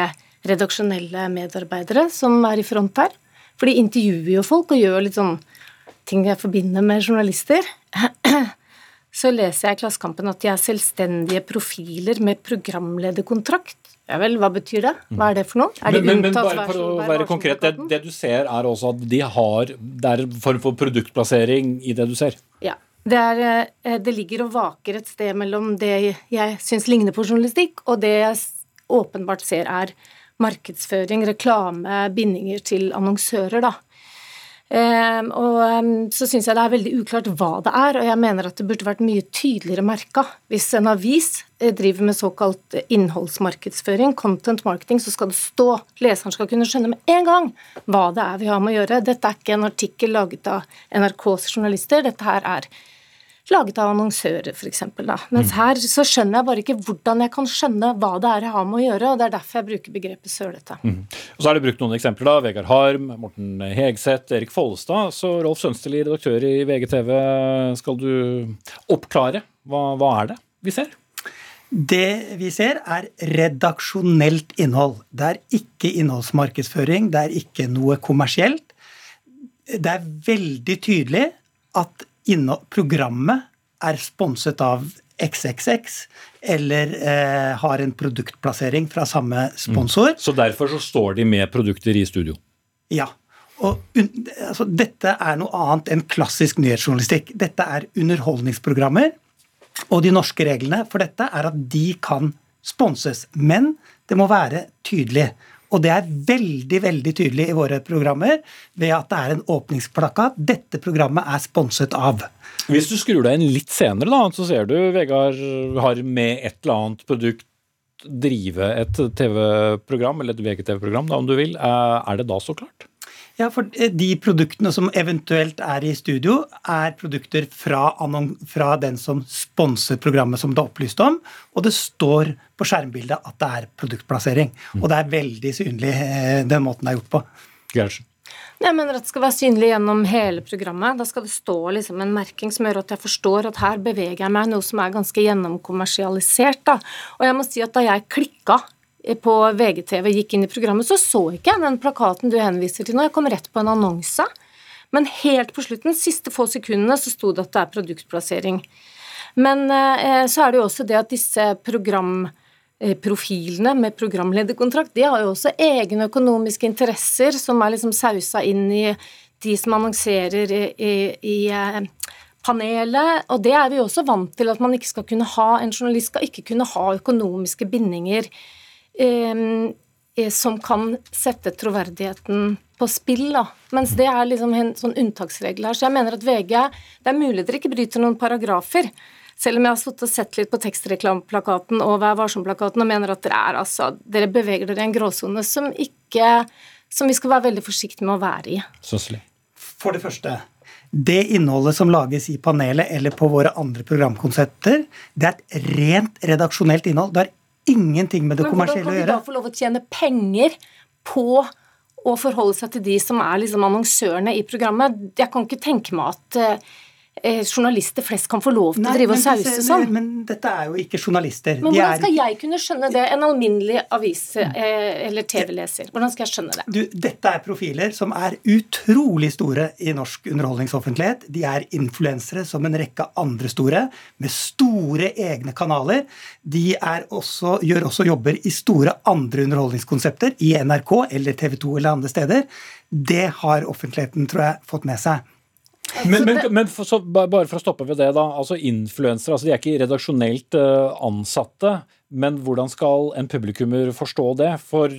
redaksjonelle medarbeidere som er i front her. For de intervjuer jo folk og gjør litt sånn ting jeg forbinder med journalister. *clears throat* Så leser jeg i Klassekampen at de er selvstendige profiler med programlederkontrakt. Ja vel, hva betyr det? Hva er det for noe? Er de men, men, men bare for å være konkret, det, det, du ser er også at de har Det er en form for produktplassering i det du ser? Ja. Det, er, eh, det ligger og vaker et sted mellom det jeg syns ligner på journalistikk, og det jeg åpenbart ser er markedsføring, reklame, bindinger til annonsører, da. Um, og um, så syns jeg det er veldig uklart hva det er, og jeg mener at det burde vært mye tydeligere merka. Hvis en avis eh, driver med såkalt innholdsmarkedsføring, content marketing, så skal det stå. Leseren skal kunne skjønne med en gang hva det er vi har med å gjøre. Dette er ikke en artikkel laget av NRKs journalister, dette her er laget av annonsører, f.eks. Mens mm. her så skjønner jeg bare ikke hvordan jeg kan skjønne hva det er jeg har med å gjøre, og det er derfor jeg bruker begrepet sølete. Mm. Og så er det brukt noen eksempler, da. Vegard Harm, Morten Hegseth, Erik Follestad. Så Rolf Sønsteli, redaktør i VGTV, skal du oppklare? Hva, hva er det vi ser? Det vi ser, er redaksjonelt innhold. Det er ikke innholdsmarkedsføring, det er ikke noe kommersielt. Det er veldig tydelig at programmet er sponset av XXX eller eh, har en produktplassering fra samme sponsor. Mm. Så derfor så står de med produkter i studio? Ja. Og altså, Dette er noe annet enn klassisk nyhetsjournalistikk. Dette er underholdningsprogrammer. Og de norske reglene for dette er at de kan sponses. Men det må være tydelig. Og det er veldig veldig tydelig i våre programmer ved at det er en åpningsplakat. Dette programmet er sponset av. Hvis du skrur deg inn litt senere, da, så ser du Vegard har med et eller annet produkt drive et TV-program, eller et VGTV-program, om du vil. Eh, er det da så klart? Ja, for De produktene som eventuelt er i studio, er produkter fra, fra den som sponser programmet som det er opplyst om, og det står på skjermbildet at det er produktplassering. Og det er veldig synlig eh, den måten det er gjort på. Gertsen. Jeg mener at det skal være synlig gjennom hele programmet. Da skal det stå liksom en merking som gjør at jeg forstår at her beveger jeg meg noe som er ganske gjennomkommersialisert. Da. Og jeg må si at da jeg klikka på VGTV gikk inn i programmet, så så ikke jeg den plakaten du henviser til nå. Jeg kom rett på en annonse. Men helt på slutten, siste få sekundene, så sto det at det er produktplassering. Men eh, så er det jo også det at disse programprofilene med programlederkontrakt, de har jo også egne økonomiske interesser som er liksom sausa inn i de som annonserer i, i, i eh, panelet, og det er vi også vant til at man ikke skal kunne ha. En journalist skal ikke kunne ha økonomiske bindinger eh, som kan sette troverdigheten på spill. da. Mens det er liksom en sånn unntaksregel her. Så jeg mener at VG Det er mulig dere ikke bryter noen paragrafer. Selv om jeg har og sett litt på tekstreklameplakaten og Vær varsom-plakaten og mener at dere er altså Dere beveger dere i en gråsone som ikke Som vi skal være veldig forsiktige med å være i. Søsli. For det første det innholdet som lages i panelet eller på våre andre programkonsepter, det er et rent redaksjonelt innhold. Det har ingenting med det kommersielle å gjøre. Men hvordan kan de da få lov å tjene penger på å forholde seg til de som er liksom annonsørene i programmet? Jeg kan ikke tenke meg at eh, journalister flest kan få lov til Nei, å drive og sause sånn. Men dette er jo ikke journalister. Men hvordan skal jeg kunne skjønne det? En alminnelig avis- eh, eller TV-leser. Hvordan skal jeg skjønne det? Du, dette er profiler som er utrolig store i norsk underholdningsoffentlighet. De er influensere som en rekke andre store, med store egne kanaler. De også, gjør også jobber i store andre underholdningskonsepter, i NRK eller TV 2 eller andre steder. Det har offentligheten, tror jeg, fått med seg. Men, men, men for, så, bare for å stoppe ved det, da. altså Influensere altså de er ikke redaksjonelt uh, ansatte. Men hvordan skal en publikummer forstå det? For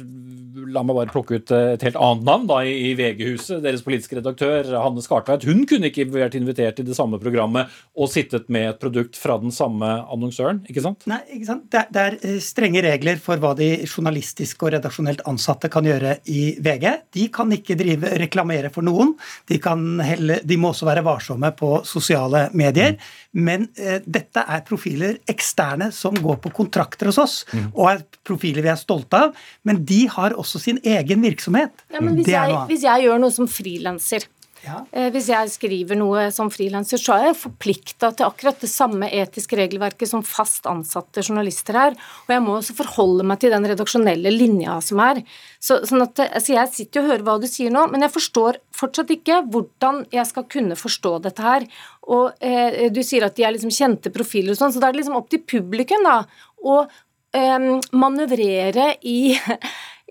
la meg bare plukke ut et helt annet navn da, i VG-huset. Deres politiske redaktør Hanne Skartveit. Hun kunne ikke vært invitert i det samme programmet og sittet med et produkt fra den samme annonsøren, ikke sant? Nei, ikke sant. Det, det er eh, strenge regler for hva de journalistiske og redaksjonelt ansatte kan gjøre i VG. De kan ikke drive reklamere for noen. De, helle, de må også være varsomme på sosiale medier. Men eh, dette er profiler eksterne som går på kontrakt kontakter hos oss, mm. og er profiler vi er stolte av, men de har også sin egen virksomhet. Ja, men hvis jeg, hvis jeg gjør noe som frilanser, ja. Eh, hvis jeg skriver noe som frilanser, så er jeg forplikta til akkurat det samme etiske regelverket som fast ansatte journalister er. Og jeg må også forholde meg til den redaksjonelle linja som er. Så, sånn at, altså jeg sitter og hører hva du sier nå, men jeg forstår fortsatt ikke hvordan jeg skal kunne forstå dette her. Og eh, Du sier at de er liksom kjente profiler og sånn, så da er det liksom opp til publikum da, å eh, manøvrere i *laughs*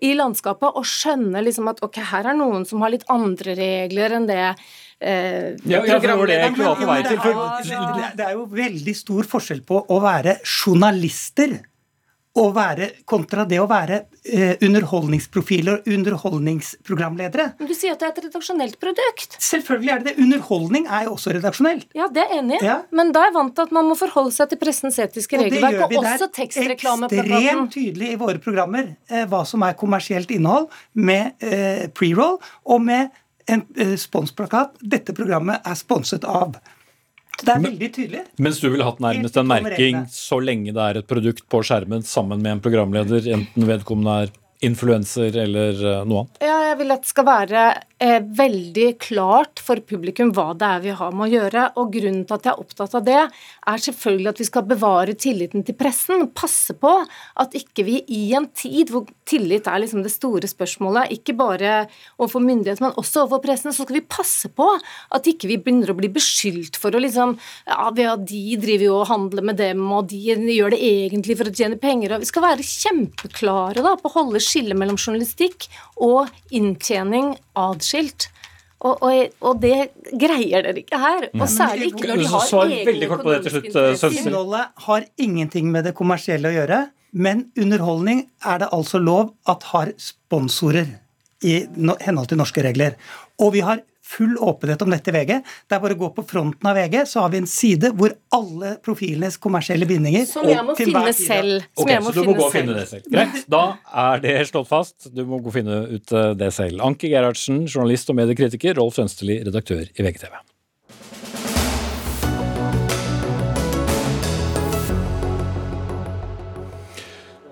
i landskapet og skjønne liksom at ok, her er noen som har litt andre regler enn det Eh, ja, ja, for det jeg var på vei til. For... Det er jo veldig stor forskjell på å være journalister å være, kontra det å være eh, underholdningsprofiler og underholdningsprogramledere. Men Du sier at det er et redaksjonelt produkt. Selvfølgelig er det det. Underholdning er jo også redaksjonelt. Ja, det er enig ja. Men da er jeg vant til at man må forholde seg til pressens etiske regelverk, og, og også tekstreklameplakaten. Ekstremt tydelig i våre programmer eh, hva som er kommersielt innhold, med eh, pre-roll og med en eh, sponsplakat. Dette programmet er sponset av. Det er veldig tydelig. Mens du ville hatt nærmest en merking så lenge det er et produkt på skjermen sammen med en programleder, enten vedkommende er influenser eller eh, noe annet? Ja, jeg vil at det skal være eh, veldig klart for publikum hva det er vi har med å gjøre. Og grunnen til at jeg er opptatt av det, er selvfølgelig at vi skal bevare tilliten til pressen. Passe på at ikke vi i en tid hvor tillit er liksom det store spørsmålet, ikke bare overfor myndighetene, men også overfor pressen, så skal vi passe på at ikke vi begynner å bli beskyldt for å liksom Ja, de driver jo og handler med dem, og de gjør det egentlig for å tjene penger. og Vi skal være kjempeklare da, på å holde skille mellom journalistikk og inntjening adskilt. Og, og, og, det greier dere ikke her. Og særlig ikke når de har egne økonomiske interesser. Innholdet har ingenting med det kommersielle å gjøre, men underholdning er det altså lov at har sponsorer i henhold til norske regler. Og vi har full åpenhet om dette i VG. Det er bare å gå på fronten av VG, så har vi en side hvor alle profilenes kommersielle bindinger Som jeg må finne selv. Ok, så du må gå og finne det selv. Greit, *laughs* da er det slått fast. Du må gå og finne ut eh, det selv. Anki Gerhardsen, journalist og mediekritiker. Rolf Sønsteli, redaktør i VGTV.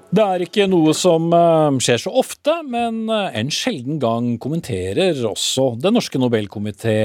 Det er ikke noe som eh, skjer så ofte, men eh, en sjelden gang kommenterer også Den norske Nobelkomité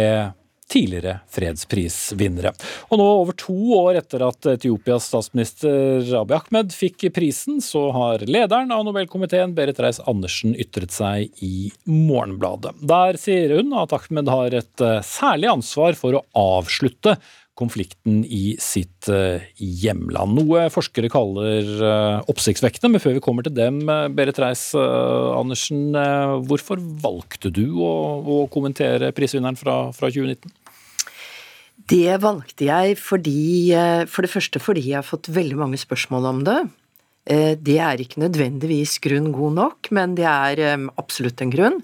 tidligere fredsprisvinnere. Og nå, over to år etter at Etiopias statsminister Abiy Ahmed fikk prisen, så har lederen av Nobelkomiteen, Berit Reiss-Andersen, ytret seg i Morgenbladet. Der sier hun at Ahmed har et eh, særlig ansvar for å avslutte konflikten i sitt eh, hjemland. Noe forskere kaller eh, oppsiktsvekkende, men før vi kommer til dem, eh, Berit Reiss-Andersen, hvorfor valgte du å, å kommentere prisvinneren fra, fra 2019? Det valgte jeg fordi, for det første fordi jeg har fått veldig mange spørsmål om det. Det er ikke nødvendigvis grunn god nok, men det er absolutt en grunn.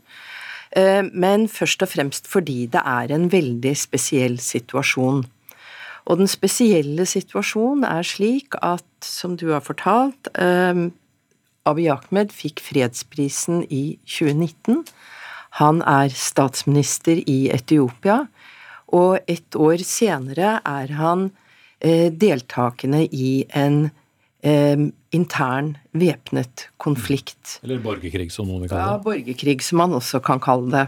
Men først og fremst fordi det er en veldig spesiell situasjon. Og den spesielle situasjonen er slik at, som du har fortalt, eh, Abiy Ahmed fikk fredsprisen i 2019. Han er statsminister i Etiopia, og et år senere er han eh, deltakende i en eh, intern væpnet konflikt. Eller borgerkrig, som noen vil kalle det. Ja, borgerkrig, som man også kan kalle det.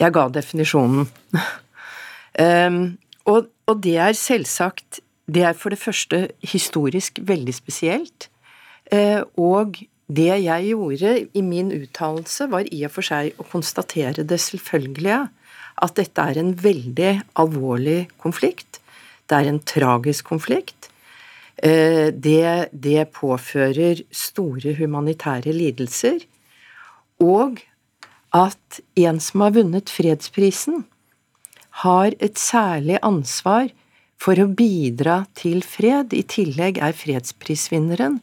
Jeg ga definisjonen. um, *laughs* og, og, det er selvsagt Det er for det første historisk veldig spesielt. Eh, og det jeg gjorde i min uttalelse, var i og for seg å konstatere det selvfølgelige. At dette er en veldig alvorlig konflikt. Det er en tragisk konflikt. Eh, det, det påfører store humanitære lidelser. Og at en som har vunnet fredsprisen, har et særlig ansvar for å bidra til fred. I tillegg er fredsprisvinneren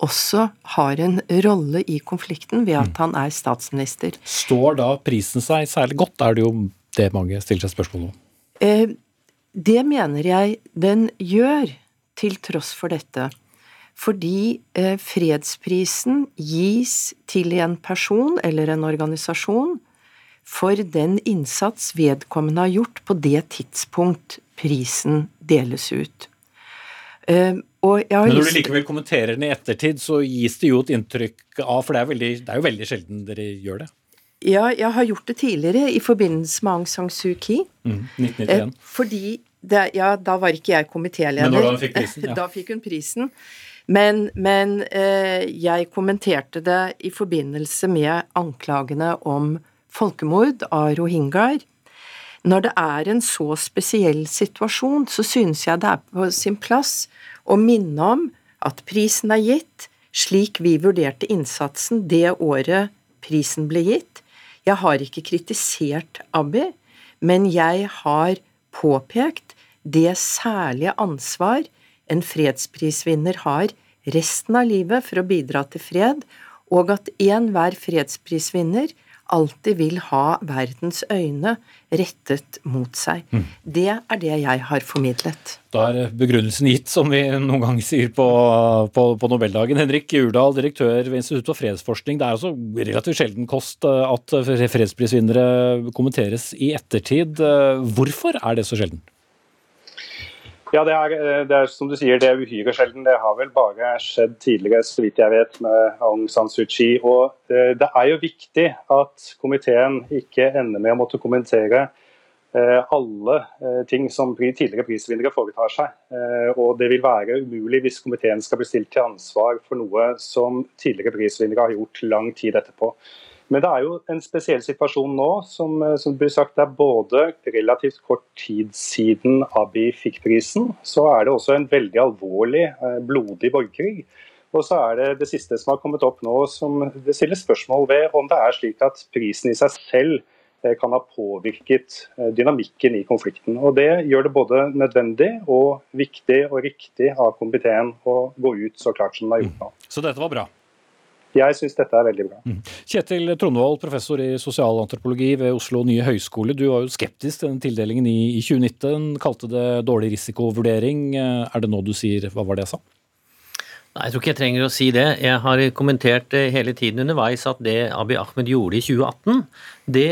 også har en rolle i konflikten ved at mm. han er statsminister. Står da prisen seg særlig godt, er det jo det mange stiller seg spørsmål om? Eh, det mener jeg den gjør, til tross for dette. Fordi eh, fredsprisen gis til en person eller en organisasjon for den innsats vedkommende har gjort på det tidspunkt prisen deles ut. Uh, Men når du likevel kommenterer den i ettertid, så gis det jo et inntrykk av For det er, veldig, det er jo veldig sjelden dere gjør det. Ja, jeg har gjort det tidligere i forbindelse med Aung San Suu Kyi. Mm, 1991. Uh, fordi det, Ja, da var ikke jeg komitéleder. Men da fikk prisen, ja. *laughs* Da fikk hun prisen. Men, men uh, jeg kommenterte det i forbindelse med anklagene om folkemord av rohingyaer. Når det er en så spesiell situasjon, så synes jeg det er på sin plass å minne om at prisen er gitt slik vi vurderte innsatsen det året prisen ble gitt. Jeg har ikke kritisert Abbi, men jeg har påpekt det særlige ansvar en fredsprisvinner har resten av livet for å bidra til fred, og at enhver fredsprisvinner alltid vil ha verdens øyne rettet mot seg. Mm. Det er det jeg har formidlet. Da er begrunnelsen gitt, som vi noen ganger sier på, på, på Nobeldagen. Henrik Urdal, direktør ved Institutt for fredsforskning. Det er altså relativt sjelden kost eh, at fredsprisvinnere kommenteres i ettertid. Eh, hvorfor er det så sjelden? Ja, det er, eh, det er, som du sier, det er uhyre sjelden. Det har vel bare skjedd tidligere, så vidt jeg vet, med Aung San Suu Kyi. Og eh, det er jo viktig at komiteen ikke ender med å måtte kommentere eh, alle ting som tidligere prisvinnere foretar seg. Og det vil være umulig hvis komiteen skal bli stilt til ansvar for noe som tidligere prisvinnere har gjort lang tid etterpå. Men det er jo en spesiell situasjon nå, som, eh, som blir sagt. Det er både relativt kort tid siden Abiy fikk prisen, så er det også en veldig alvorlig, eh, blodig borgerkrig. Og så er det det siste som har kommet opp nå, som det stilles spørsmål ved om det er slik at prisen i seg selv eh, kan ha påvirket dynamikken i konflikten. Og Det gjør det både nødvendig og viktig og riktig av komiteen å gå ut så klart som den har gjort nå. Så dette var bra? Jeg syns dette er veldig bra. Mm. Kjetil Trondvold, professor i sosialantropologi ved Oslo nye høgskole. Du var jo skeptisk til den tildelingen i, i 2019, kalte det dårlig risikovurdering. Er det nå du sier hva var det jeg sa? Nei, Jeg tror ikke jeg trenger å si det. Jeg har kommentert hele tiden underveis at det Abiy Ahmed gjorde i 2018, det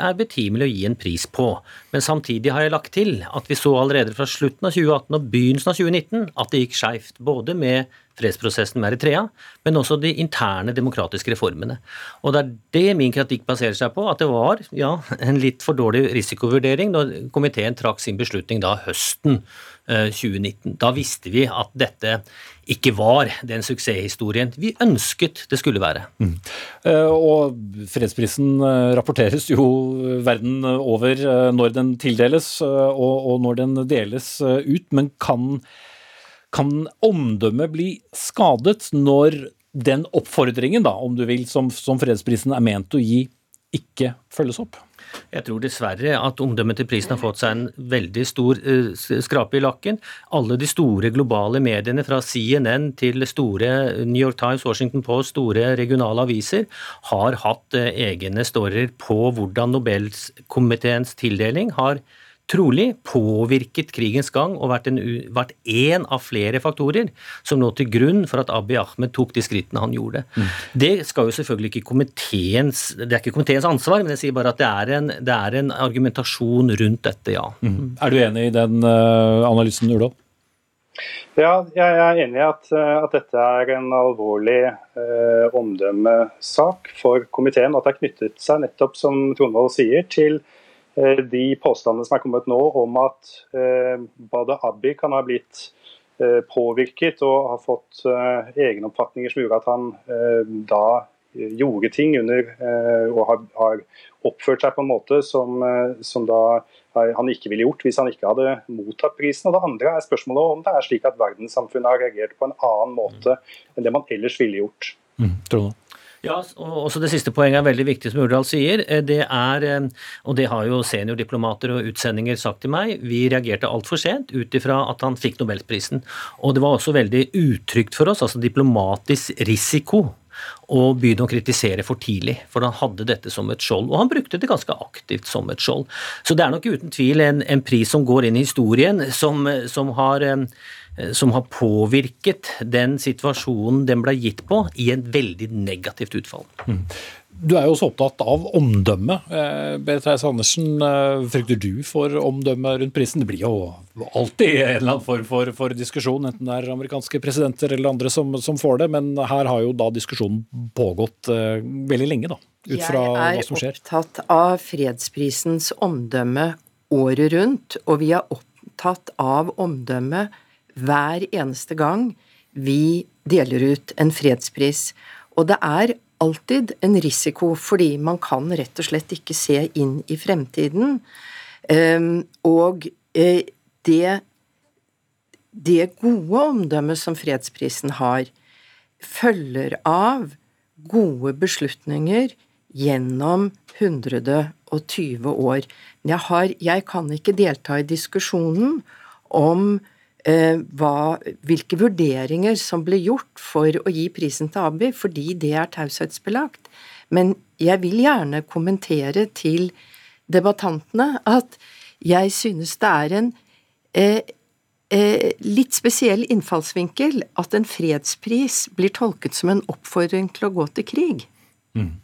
er betimelig å gi en pris på. Men samtidig har jeg lagt til at vi så allerede fra slutten av 2018 og begynnelsen av 2019 at det gikk skeivt. Både med fredsprosessen med Eritrea, men også de interne demokratiske reformene. Og det er det min kritikk baserer seg på, at det var ja, en litt for dårlig risikovurdering når komiteen trakk sin beslutning da høsten 2019. Eh, da visste vi at dette ikke var den suksesshistorien vi ønsket det skulle være. Mm. Eh, og fredsprisen eh, rapporteres jo verden over når den tildeles og når den deles ut, men kan, kan omdømmet bli skadet når den oppfordringen, da, om du vil, som, som fredsprisen er ment å gi, ikke følges opp? Jeg tror dessverre at omdømmet til prisen har fått seg en veldig stor uh, skrape i lakken. Alle de store globale mediene, fra CNN til store New York Times, Washington Post, store regionale aviser, har hatt uh, egne storyer på hvordan Nobelkomiteens tildeling har trolig påvirket krigens gang og vært en, vært en av flere faktorer som lå til grunn for at Abiy Ahmed tok de skrittene han gjorde. Mm. Det skal jo selvfølgelig ikke komiteens det er ikke komiteens ansvar, men jeg sier bare at det er en, det er en argumentasjon rundt dette, ja. Mm. Er du enig i den uh, analysen, Urdal? Ja, jeg er enig i at, eh, at dette er en alvorlig eh, omdømmesak for komiteen. At det er knyttet seg nettopp, som Trondvold sier, til Eh, de påstandene som er kommet nå om at eh, Bade Abbi kan ha blitt eh, påvirket og har fått egne oppfatninger som gjorde at han da gjorde ting under og har, har oppført seg på en måte som, som da han ikke ville gjort hvis han ikke hadde mottatt prisen. Og Det andre er spørsmålet om det er slik at verdenssamfunnet har reagert på en annen måte enn det man ellers ville gjort. Mm, tror du. Ja, og også Det siste poenget er veldig viktig, som Urdal sier. Eh, det er, eh, og det har jo seniordiplomater og utsendinger sagt til meg, vi reagerte altfor sent ut ifra at han fikk nobelprisen. Og det var også veldig utrygt for oss, altså diplomatisk risiko og begynne å kritisere for tidlig, for han hadde dette som et skjold. Og han brukte det ganske aktivt som et skjold. Så det er nok uten tvil en, en pris som går inn i historien, som, som har Eh, som har påvirket den situasjonen den ble gitt på, i en veldig negativt utfall. Mm. Du er jo også opptatt av omdømme. Eh, Berit Reiss Andersen, eh, frykter du for omdømme rundt prisen? Det blir jo alltid en eller annen form for, for diskusjon, enten det er amerikanske presidenter eller andre som, som, får det, men her har jo da diskusjonen pågått uh, veldig lenge, da, ut fra hva som skjer. Jeg er opptatt av fredsprisens omdømme året rundt, og vi er opptatt av omdømme hver eneste gang vi deler ut en fredspris. Og det er alltid en risiko, fordi man kan rett og slett ikke se inn i fremtiden. Ehm, og eh, det, det gode omdømmet som fredsprisen har, følger av gode beslutninger gjennom 120 år. Jeg, har, jeg kan ikke delta i diskusjonen om hva, hvilke vurderinger som ble gjort for å gi prisen til Abi, fordi det er taushetsbelagt. Men jeg vil gjerne kommentere til debattantene at jeg synes det er en eh, eh, litt spesiell innfallsvinkel at en fredspris blir tolket som en oppfordring til å gå til krig. Mm.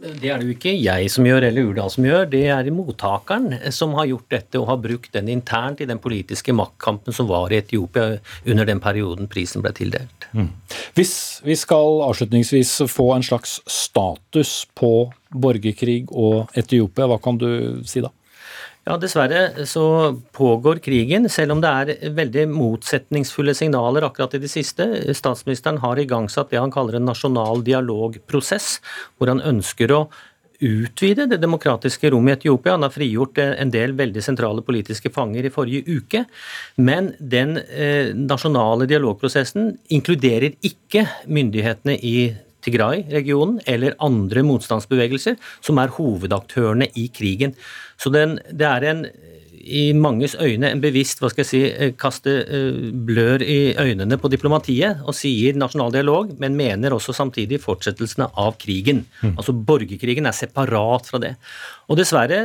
Det er det jo ikke jeg som gjør, eller Urdal som gjør. Det er mottakeren som har gjort dette og har brukt den internt i den politiske maktkampen som var i Etiopia under den perioden prisen ble tildelt. Mm. Hvis vi skal avslutningsvis få en slags status på borgerkrig og Etiopia, hva kan du si da? Ja, Dessverre så pågår krigen, selv om det er veldig motsetningsfulle signaler akkurat i det siste. Statsministeren har igangsatt det han kaller en nasjonal dialogprosess, hvor han ønsker å utvide det demokratiske rommet i Etiopia. Han har frigjort en del veldig sentrale politiske fanger i forrige uke. Men den eh, nasjonale dialogprosessen inkluderer ikke myndighetene i Tigray-regionen eller andre motstandsbevegelser, som er hovedaktørene i krigen. Så den, det er en i manges øyne en bevisst hva skal jeg si, eh, kaste eh, blør i øynene på diplomatiet og sier nasjonal dialog, men mener også samtidig fortsettelsene av krigen. Mm. Altså Borgerkrigen er separat fra det. Og dessverre,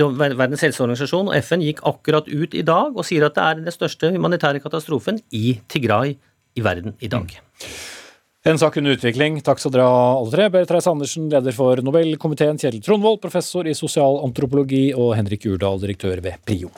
Verdens helseorganisasjon og FN gikk akkurat ut i dag og sier at det er den største humanitære katastrofen i Tigray i verden i dag. Mm. En sak under utvikling. Takk skal dere ha, alle tre. Berit Reiss Andersen, leder for Nobelkomiteen, Kjetil Trondvold, professor i sosial antropologi, og Henrik Urdal, direktør ved PRIO.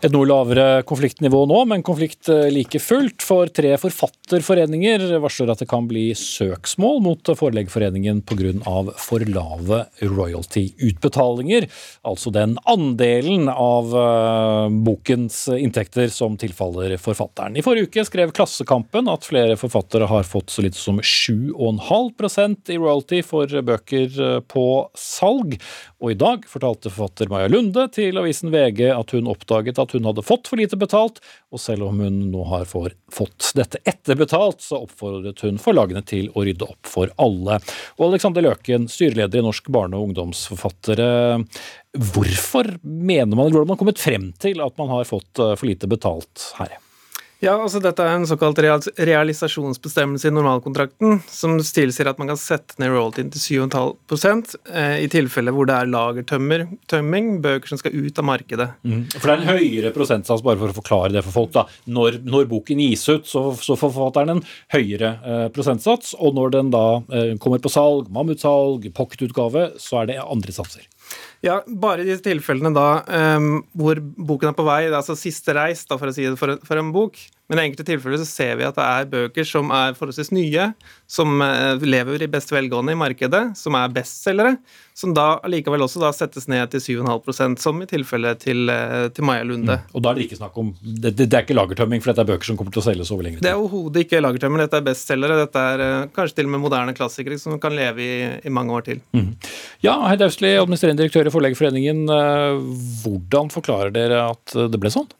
Et noe lavere konfliktnivå nå, men konflikt eh, like fullt. For tre forfatterforeninger varsler at det kan bli søksmål mot Forleggerforeningen pga. for lave royalty-utbetalinger. Altså den andelen av uh, bokens inntekter som tilfaller forfatteren. I forrige uke skrev Klassekampen at flere forfattere har fått så lite som 7,5% i royalty for bøker eh, på salg. Og i dag fortalte forfatter Maja Lunde til avisen VG at hun oppdaget at hun hadde fått for lite betalt, og selv om hun nå har fått dette etterbetalt, så oppfordret hun forlagene til å rydde opp for alle. Og Alexander Løken, styreleder i Norsk barne- og ungdomsforfattere, hvorfor mener man, eller hvordan har man kommet frem til at man har fått eh, for lite betalt her? Ja, altså Dette er en såkalt realisasjonsbestemmelse i normalkontrakten, som tilsier at man kan sette ned royaltyen til 7,5 eh, i tilfelle hvor det er lagertømming, bøker som skal ut av markedet. Mm. For det er en høyere prosentsats, bare for å forklare det for folk. da. Når, når boken gis ut, så, så får forfatteren en høyere eh, prosentsats, og når den da eh, kommer på salg, mammutsalg, pocketutgave, så er det andre satser. Ja, bare i de tilfellene da um, hvor boken er på vei, det er altså siste reis, da, for å si det for, for en bok. Men i enkelte tilfeller så ser vi at det er bøker som er forholdsvis nye, som uh, lever i best velgående i markedet, som er bestselgere, som da likevel også da settes ned til 7,5% som i tilfellet til, uh, til Maja Lunde. Mm. Og da er det ikke snakk om det, det, er ikke lagertømming, for dette er bøker som kommer til å selges over lengre tid? Det er overhodet ikke lagertømming, dette er bestselgere. Dette er uh, kanskje til og med moderne klassikere som kan leve i, i mange år til. Mm. Ja, Heid Austli, administrerende direktør i Forleggerforeningen. Hvordan forklarer dere at det ble sånn?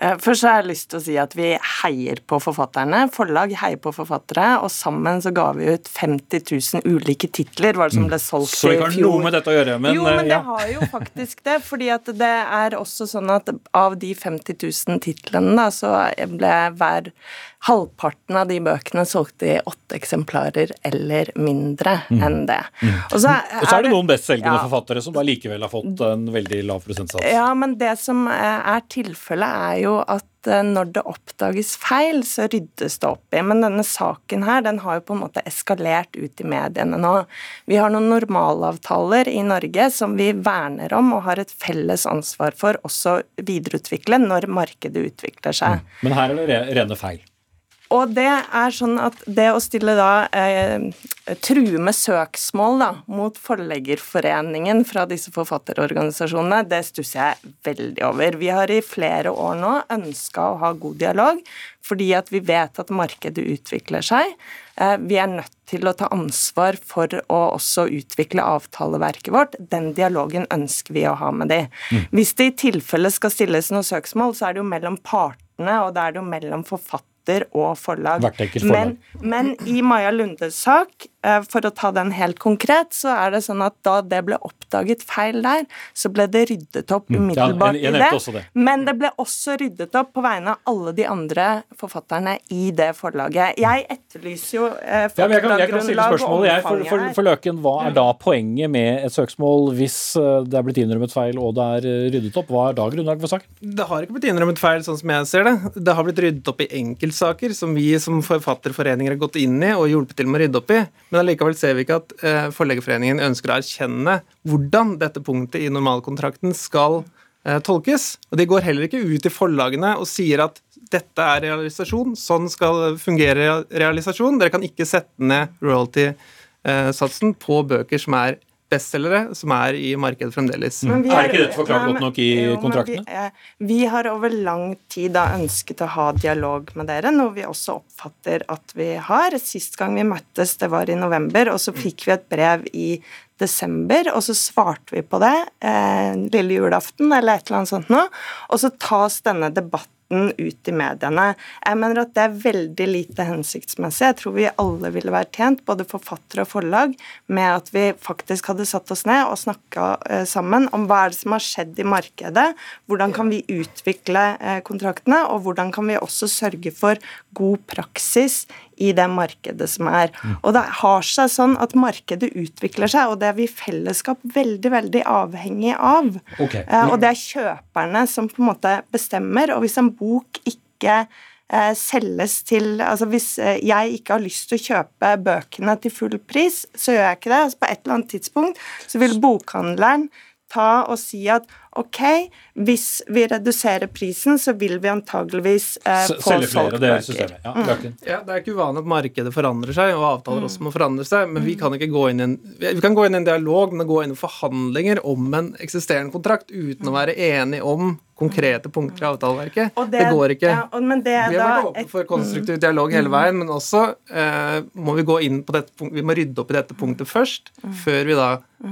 Eh, først har jeg lyst til å si at vi heier på forfatterne. Forlag heier på forfattere, og sammen så ga vi ut 50 000 ulike titler. var det som mm. ble solgt Så det ikke har noe med dette å gjøre, men Jo, men ja. det har jo faktisk det. fordi at det er også sånn at av de 50 000 titlene, da, så ble hver Halvparten av de bøkene solgte i åtte eksemplarer eller mindre mm. enn det. Mm. Og, så er, og, så er, det noen bestselgende ja. forfattere som da likevel har fått en veldig lav prosentsats. Ja, men det som er tilfellet, er jo at eh, når det oppdages feil, så ryddes det opp i. Men denne saken her, den har jo på en måte eskalert ut i mediene nå. Vi har noen normalavtaler i Norge som vi verner om og har et felles ansvar for også videreutvikle når markedet utvikler seg. Mm. Men her er det rene feil? Og det er sånn at det å stille da eh, true med søksmål da, mot Forleggerforeningen fra disse forfatterorganisasjonene, det stusser jeg veldig over. Vi har i flere år nå ønska å ha god dialog, fordi at vi vet at markedet utvikler seg. Eh, vi er nødt til å ta ansvar for å også utvikle avtaleverket vårt. Den dialogen ønsker vi å ha med de. Mm. Hvis det i tilfelle skal stilles noe søksmål, så er det jo mellom partene, og da er det jo mellom forfatter forfatter og forlag. Men, men, i Maja Lundes sak, for å ta den helt konkret, så er det sånn at da det ble oppdaget feil der, så ble det ryddet opp umiddelbart mm. ja, jeg, jeg i det. det. Men det ble også ryddet opp på vegne av alle de andre forfatterne i det forlaget. Jeg etterlyser jo eh, faktagrunnlag ja, og jeg, for, for, for, Løken, hva er da poenget med et søksmål hvis eh, det er blitt innrømmet feil og det er eh, ryddet opp? Hva er da grunnlaget for saken? Det har ikke blitt innrømmet feil, sånn som jeg ser det. Det har blitt ryddet opp i enkeltsaker som vi som forfatterforeninger har gått inn i og hjulpet til med å rydde opp i. Men allikevel ser vi ikke at eh, Forleggerforeningen ønsker å erkjenne hvordan dette punktet i normalkontrakten skal eh, tolkes. Og de går heller ikke ut i forlagene og sier at dette er realisasjon, sånn skal fungere realisasjon. Dere kan ikke sette ned royalty-satsen eh, på bøker som er bestselgere som er i markedet fremdeles. Mm. Er ikke dette forklart godt nok i jo, kontraktene? Vi, eh, vi, har over lang tid da ønsket å ha dialog med dere, noe vi også oppfatter at vi har. Sist gang vi møttes, det var i november, og så fikk vi et brev i desember, og så svarte vi på det eh, lille julaften eller et eller annet sånt noe, og så tas denne debatten debatten ut i mediene. Jeg mener at det er veldig lite hensiktsmessig. Jeg tror vi alle ville vært tjent, både forfattere og forlag, med at vi faktisk hadde satt oss ned og snakka eh, sammen om hva er det som har skjedd i markedet, hvordan kan vi utvikle eh, kontraktene, og hvordan kan vi også sørge for god praksis i det markedet som er. Mm. Og det har seg sånn at markedet utvikler seg, og det er vi i fellesskap veldig, veldig avhengig av. Okay. Eh, og det er kjøperne som på en måte bestemmer, og hvis en bok ikke eh, selges til Altså hvis eh, jeg ikke har lyst til å kjøpe bøkene til full pris, så gjør jeg ikke det. Altså på et eller annet tidspunkt så vil bokhandleren ta og si at ok, hvis vi reduserer prisen, så vil vi antageligvis eh, få selge flere, det er solgt systemet. bøker. Ja, Mm. Ja, Det er ikke uvanlig at markedet forandrer seg, og avtaler Mm. også må forandre seg. Men vi kan ikke gå inn i en, vi kan gå inn i en dialog, men å gå inn i forhandlinger om en eksisterende kontrakt uten å være enig om konkrete punkter i avtaleverket. Og det, går ikke. Ja, og, men det er vi har vært åpne for konstruktiv dialog hele veien, men også eh, må vi gå inn på dette punktet, vi må rydde opp i dette punktet først, før vi da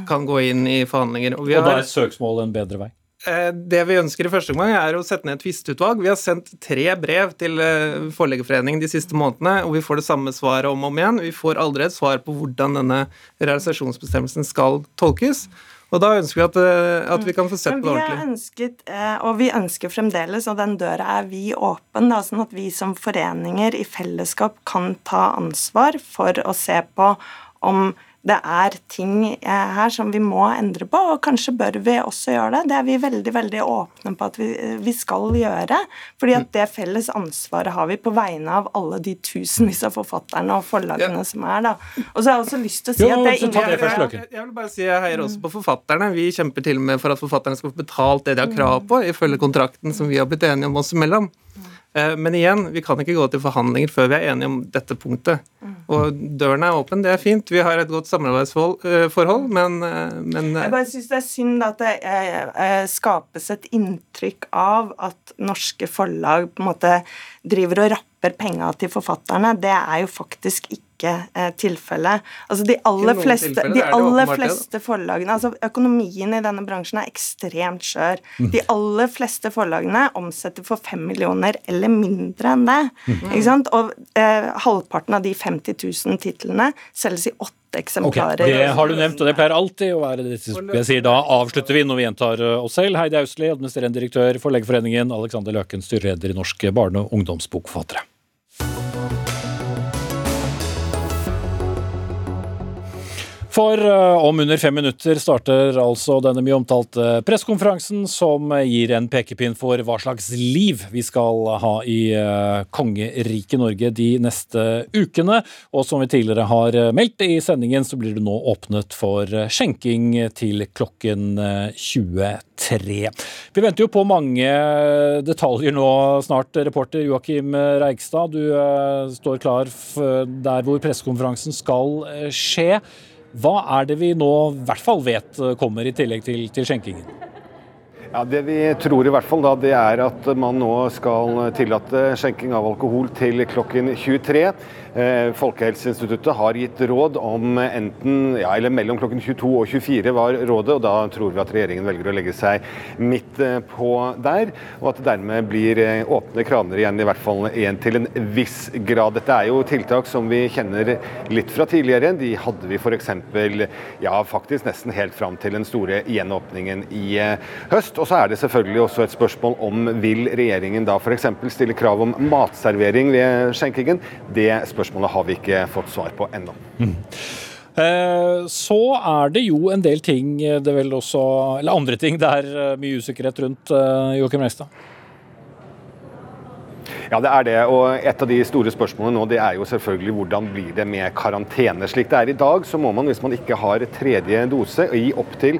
kan gå inn i forhandlinger. Og vi Og da er søksmål en bedre vei. Eh, Det vi ønsker i første omgang, er å sette ned et tvisteutvalg. Vi har sendt tre brev til eh, Forleggerforeningen de siste månedene, og vi får det samme svaret om og om igjen. Vi får aldri et svar på hvordan denne realisasjonsbestemmelsen skal tolkes. Og da ønsker vi at, eh, at vi kan få sett det ordentlig. ønsket, og vi ønsker fremdeles, og den døra er vi åpen, da, sånn at vi som foreninger i fellesskap kan ta ansvar for å se på om det er ting eh, her som vi må endre på, og kanskje bør vi også gjøre det. Det er vi veldig veldig åpne på at vi, eh, vi skal gjøre. fordi at det felles ansvaret har vi på vegne av alle de tusenvis av forfatterne og forlagene som er. da. Og så har jeg også lyst til å si Jo, at det er så ingen det først, jeg, Jeg vil bare si jeg heier også på forfatterne. Vi kjemper til og med for at forfatterne skal få betalt det de har krav på, ifølge kontrakten som vi har blitt enige om oss imellom. Eh, Men igjen, vi kan ikke gå til forhandlinger før vi er enige om dette punktet. Og døren er åpen, det er fint. Vi har et godt samarbeidsforhold, men, eh, men Jeg bare syns det er synd at det eh, eh, skapes et inntrykk av at norske forlag på en måte driver og rapper penga til forfatterne. Det er jo faktisk ikke eh, tilfellet. Altså de aller, fleste, de er aller fleste forlagene altså Økonomien i denne bransjen er ekstremt skjør. Mm. De aller fleste forlagene omsetter for fem millioner eller mindre enn det. Mm. Ikke sant? Og eh, halvparten av de 50 000 titlene selges i åtte eksemplarer. Det har du nevnt, og det pleier alltid å være det jeg sier. Da avslutter vi når vi gjentar uh, oss selv. Heidi Austli, administrerende direktør for Legeforeningen. Alexander Løken, styreleder i Norske barne- og ungdomsbokforfattere. For uh, om under fem minutter starter altså denne mye omtalte pressekonferansen som gir en pekepinn for hva slags liv vi skal ha i uh, kongeriket Norge de neste ukene. Og som vi tidligere har meldt i sendingen, så blir det nå åpnet for skjenking til klokken uh, 23. Vi venter jo på mange detaljer nå snart. Reporter Joakim Reigstad, du står klar der hvor pressekonferansen skal skje. Hva er det vi nå i hvert fall vet uh, kommer i tillegg til, til skjenkingen? Ja, Det vi tror i hvert fall da, det er at man nå skal tillate skjenking av alkohol til klokken 23. Eh, Folkehelseinstituttet har gitt råd om enten, ja, eller mellom klokken 22 og 24 var rådet, og da tror vi at regjeringen velger å legge seg midt eh, på der, og at det dermed blir eh, åpne kraner igjen, i hvert fall igjen til en viss grad. Dette er jo tiltak som vi kjenner litt fra tidligere. De hadde vi f.eks. ja, faktisk nesten helt fram til den store gjenåpningen i høst. Og så er det selvfølgelig også et spørsmål om vil regjeringen da f.eks. stille krav om matservering ved skjenkingen. Det spørsmålet har vi ikke fått svar på ennå. Mm. Så er det jo en del ting eh, det vel også, eller andre ting det er eh, mye usikkerhet rundt, eh, Joakim Reistad. Ja, det er det. Og et av de store spørsmålene nå, det er jo selvfølgelig hvordan blir det med karantene. Slik det er i dag, så må man hvis man ikke har tredje dose, gi opptil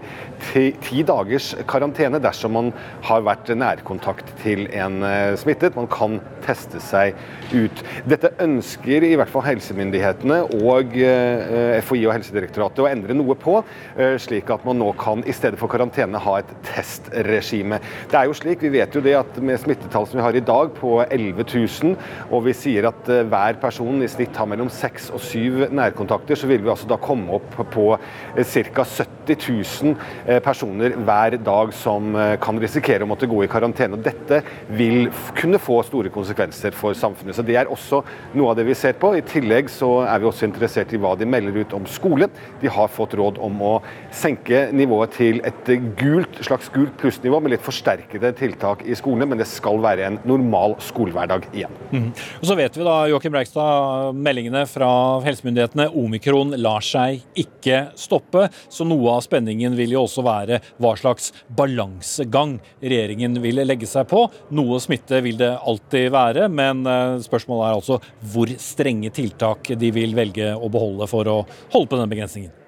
ti, ti dagers karantene dersom man har vært nærkontakt til en eh, smittet. Man kan teste seg ut. Dette ønsker i hvert fall helsemyndighetene og eh, FHI og Helsedirektoratet å endre noe på, eh, slik at man nå kan i stedet for karantene ha et testregime. Det er jo slik, Vi vet jo det at med smittetall som vi har i dag på 11 000, og vi sier at eh, hver person i snitt har mellom 6 og 7 nærkontakter, så vil vi altså da komme opp på ca. 70 000 eh, personer hver dag som eh, kan risikere å måtte gå i karantene. Og Dette vil kunne få store konsekvenser for samfunnet. Så Det er også noe av det vi ser på. I tillegg så er vi også interessert i hva de melder ut om skole. De har fått råd om å senke nivået til et gult, slags gult plussnivå med litt forsterkede tiltak i skolene, men det skal være en normal skolehverdag igjen. Mm. Og Så vet vi da, Joakim Breikstad, meldingene fra helsemyndighetene. Omikron lar seg ikke stoppe. Så noe av spenningen vil jo også være hva slags balansegang regjeringen vil legge seg på. Noe smitte vil det alltid være, men eh, spørsmålet er altså hvor strenge tiltak de vil velge å beholde for å holde på denne begrensningen.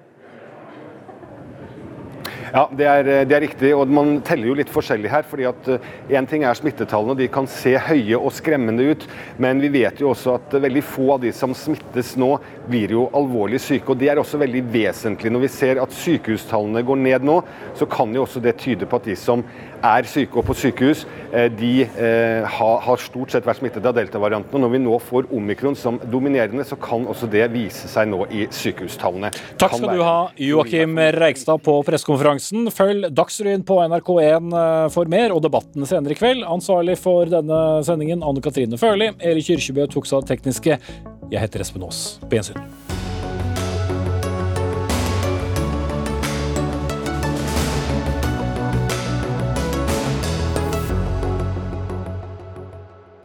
Ja, det er, det er, riktig. og Man teller jo litt forskjellig her. fordi at Én ting er smittetallene, de kan se høye og skremmende ut. Men vi vet jo også at veldig få av de som smittes nå, blir jo alvorlig syke. og Det er også veldig vesentlig. Når vi ser at sykehustallene går ned nå, så kan jo også det tyde på at de som er syke og på sykehus, eh, de eh, har stort sett vært smittet av delta-varianten. og Når vi nå får omikron som dominerende, så kan også det vise seg nå i sykehustallene. Takk skal du ha, Joakim Reigstad på pressekonferansen. Følg Dagsrevyen på NRK1 eh, for mer, og debatten senere i kveld. Ansvarlig for denne sendingen, Anne Katrine Førli. Eli Kyrkjebø tok seg av tekniske. Jeg heter Espen Aas. På gjensyn.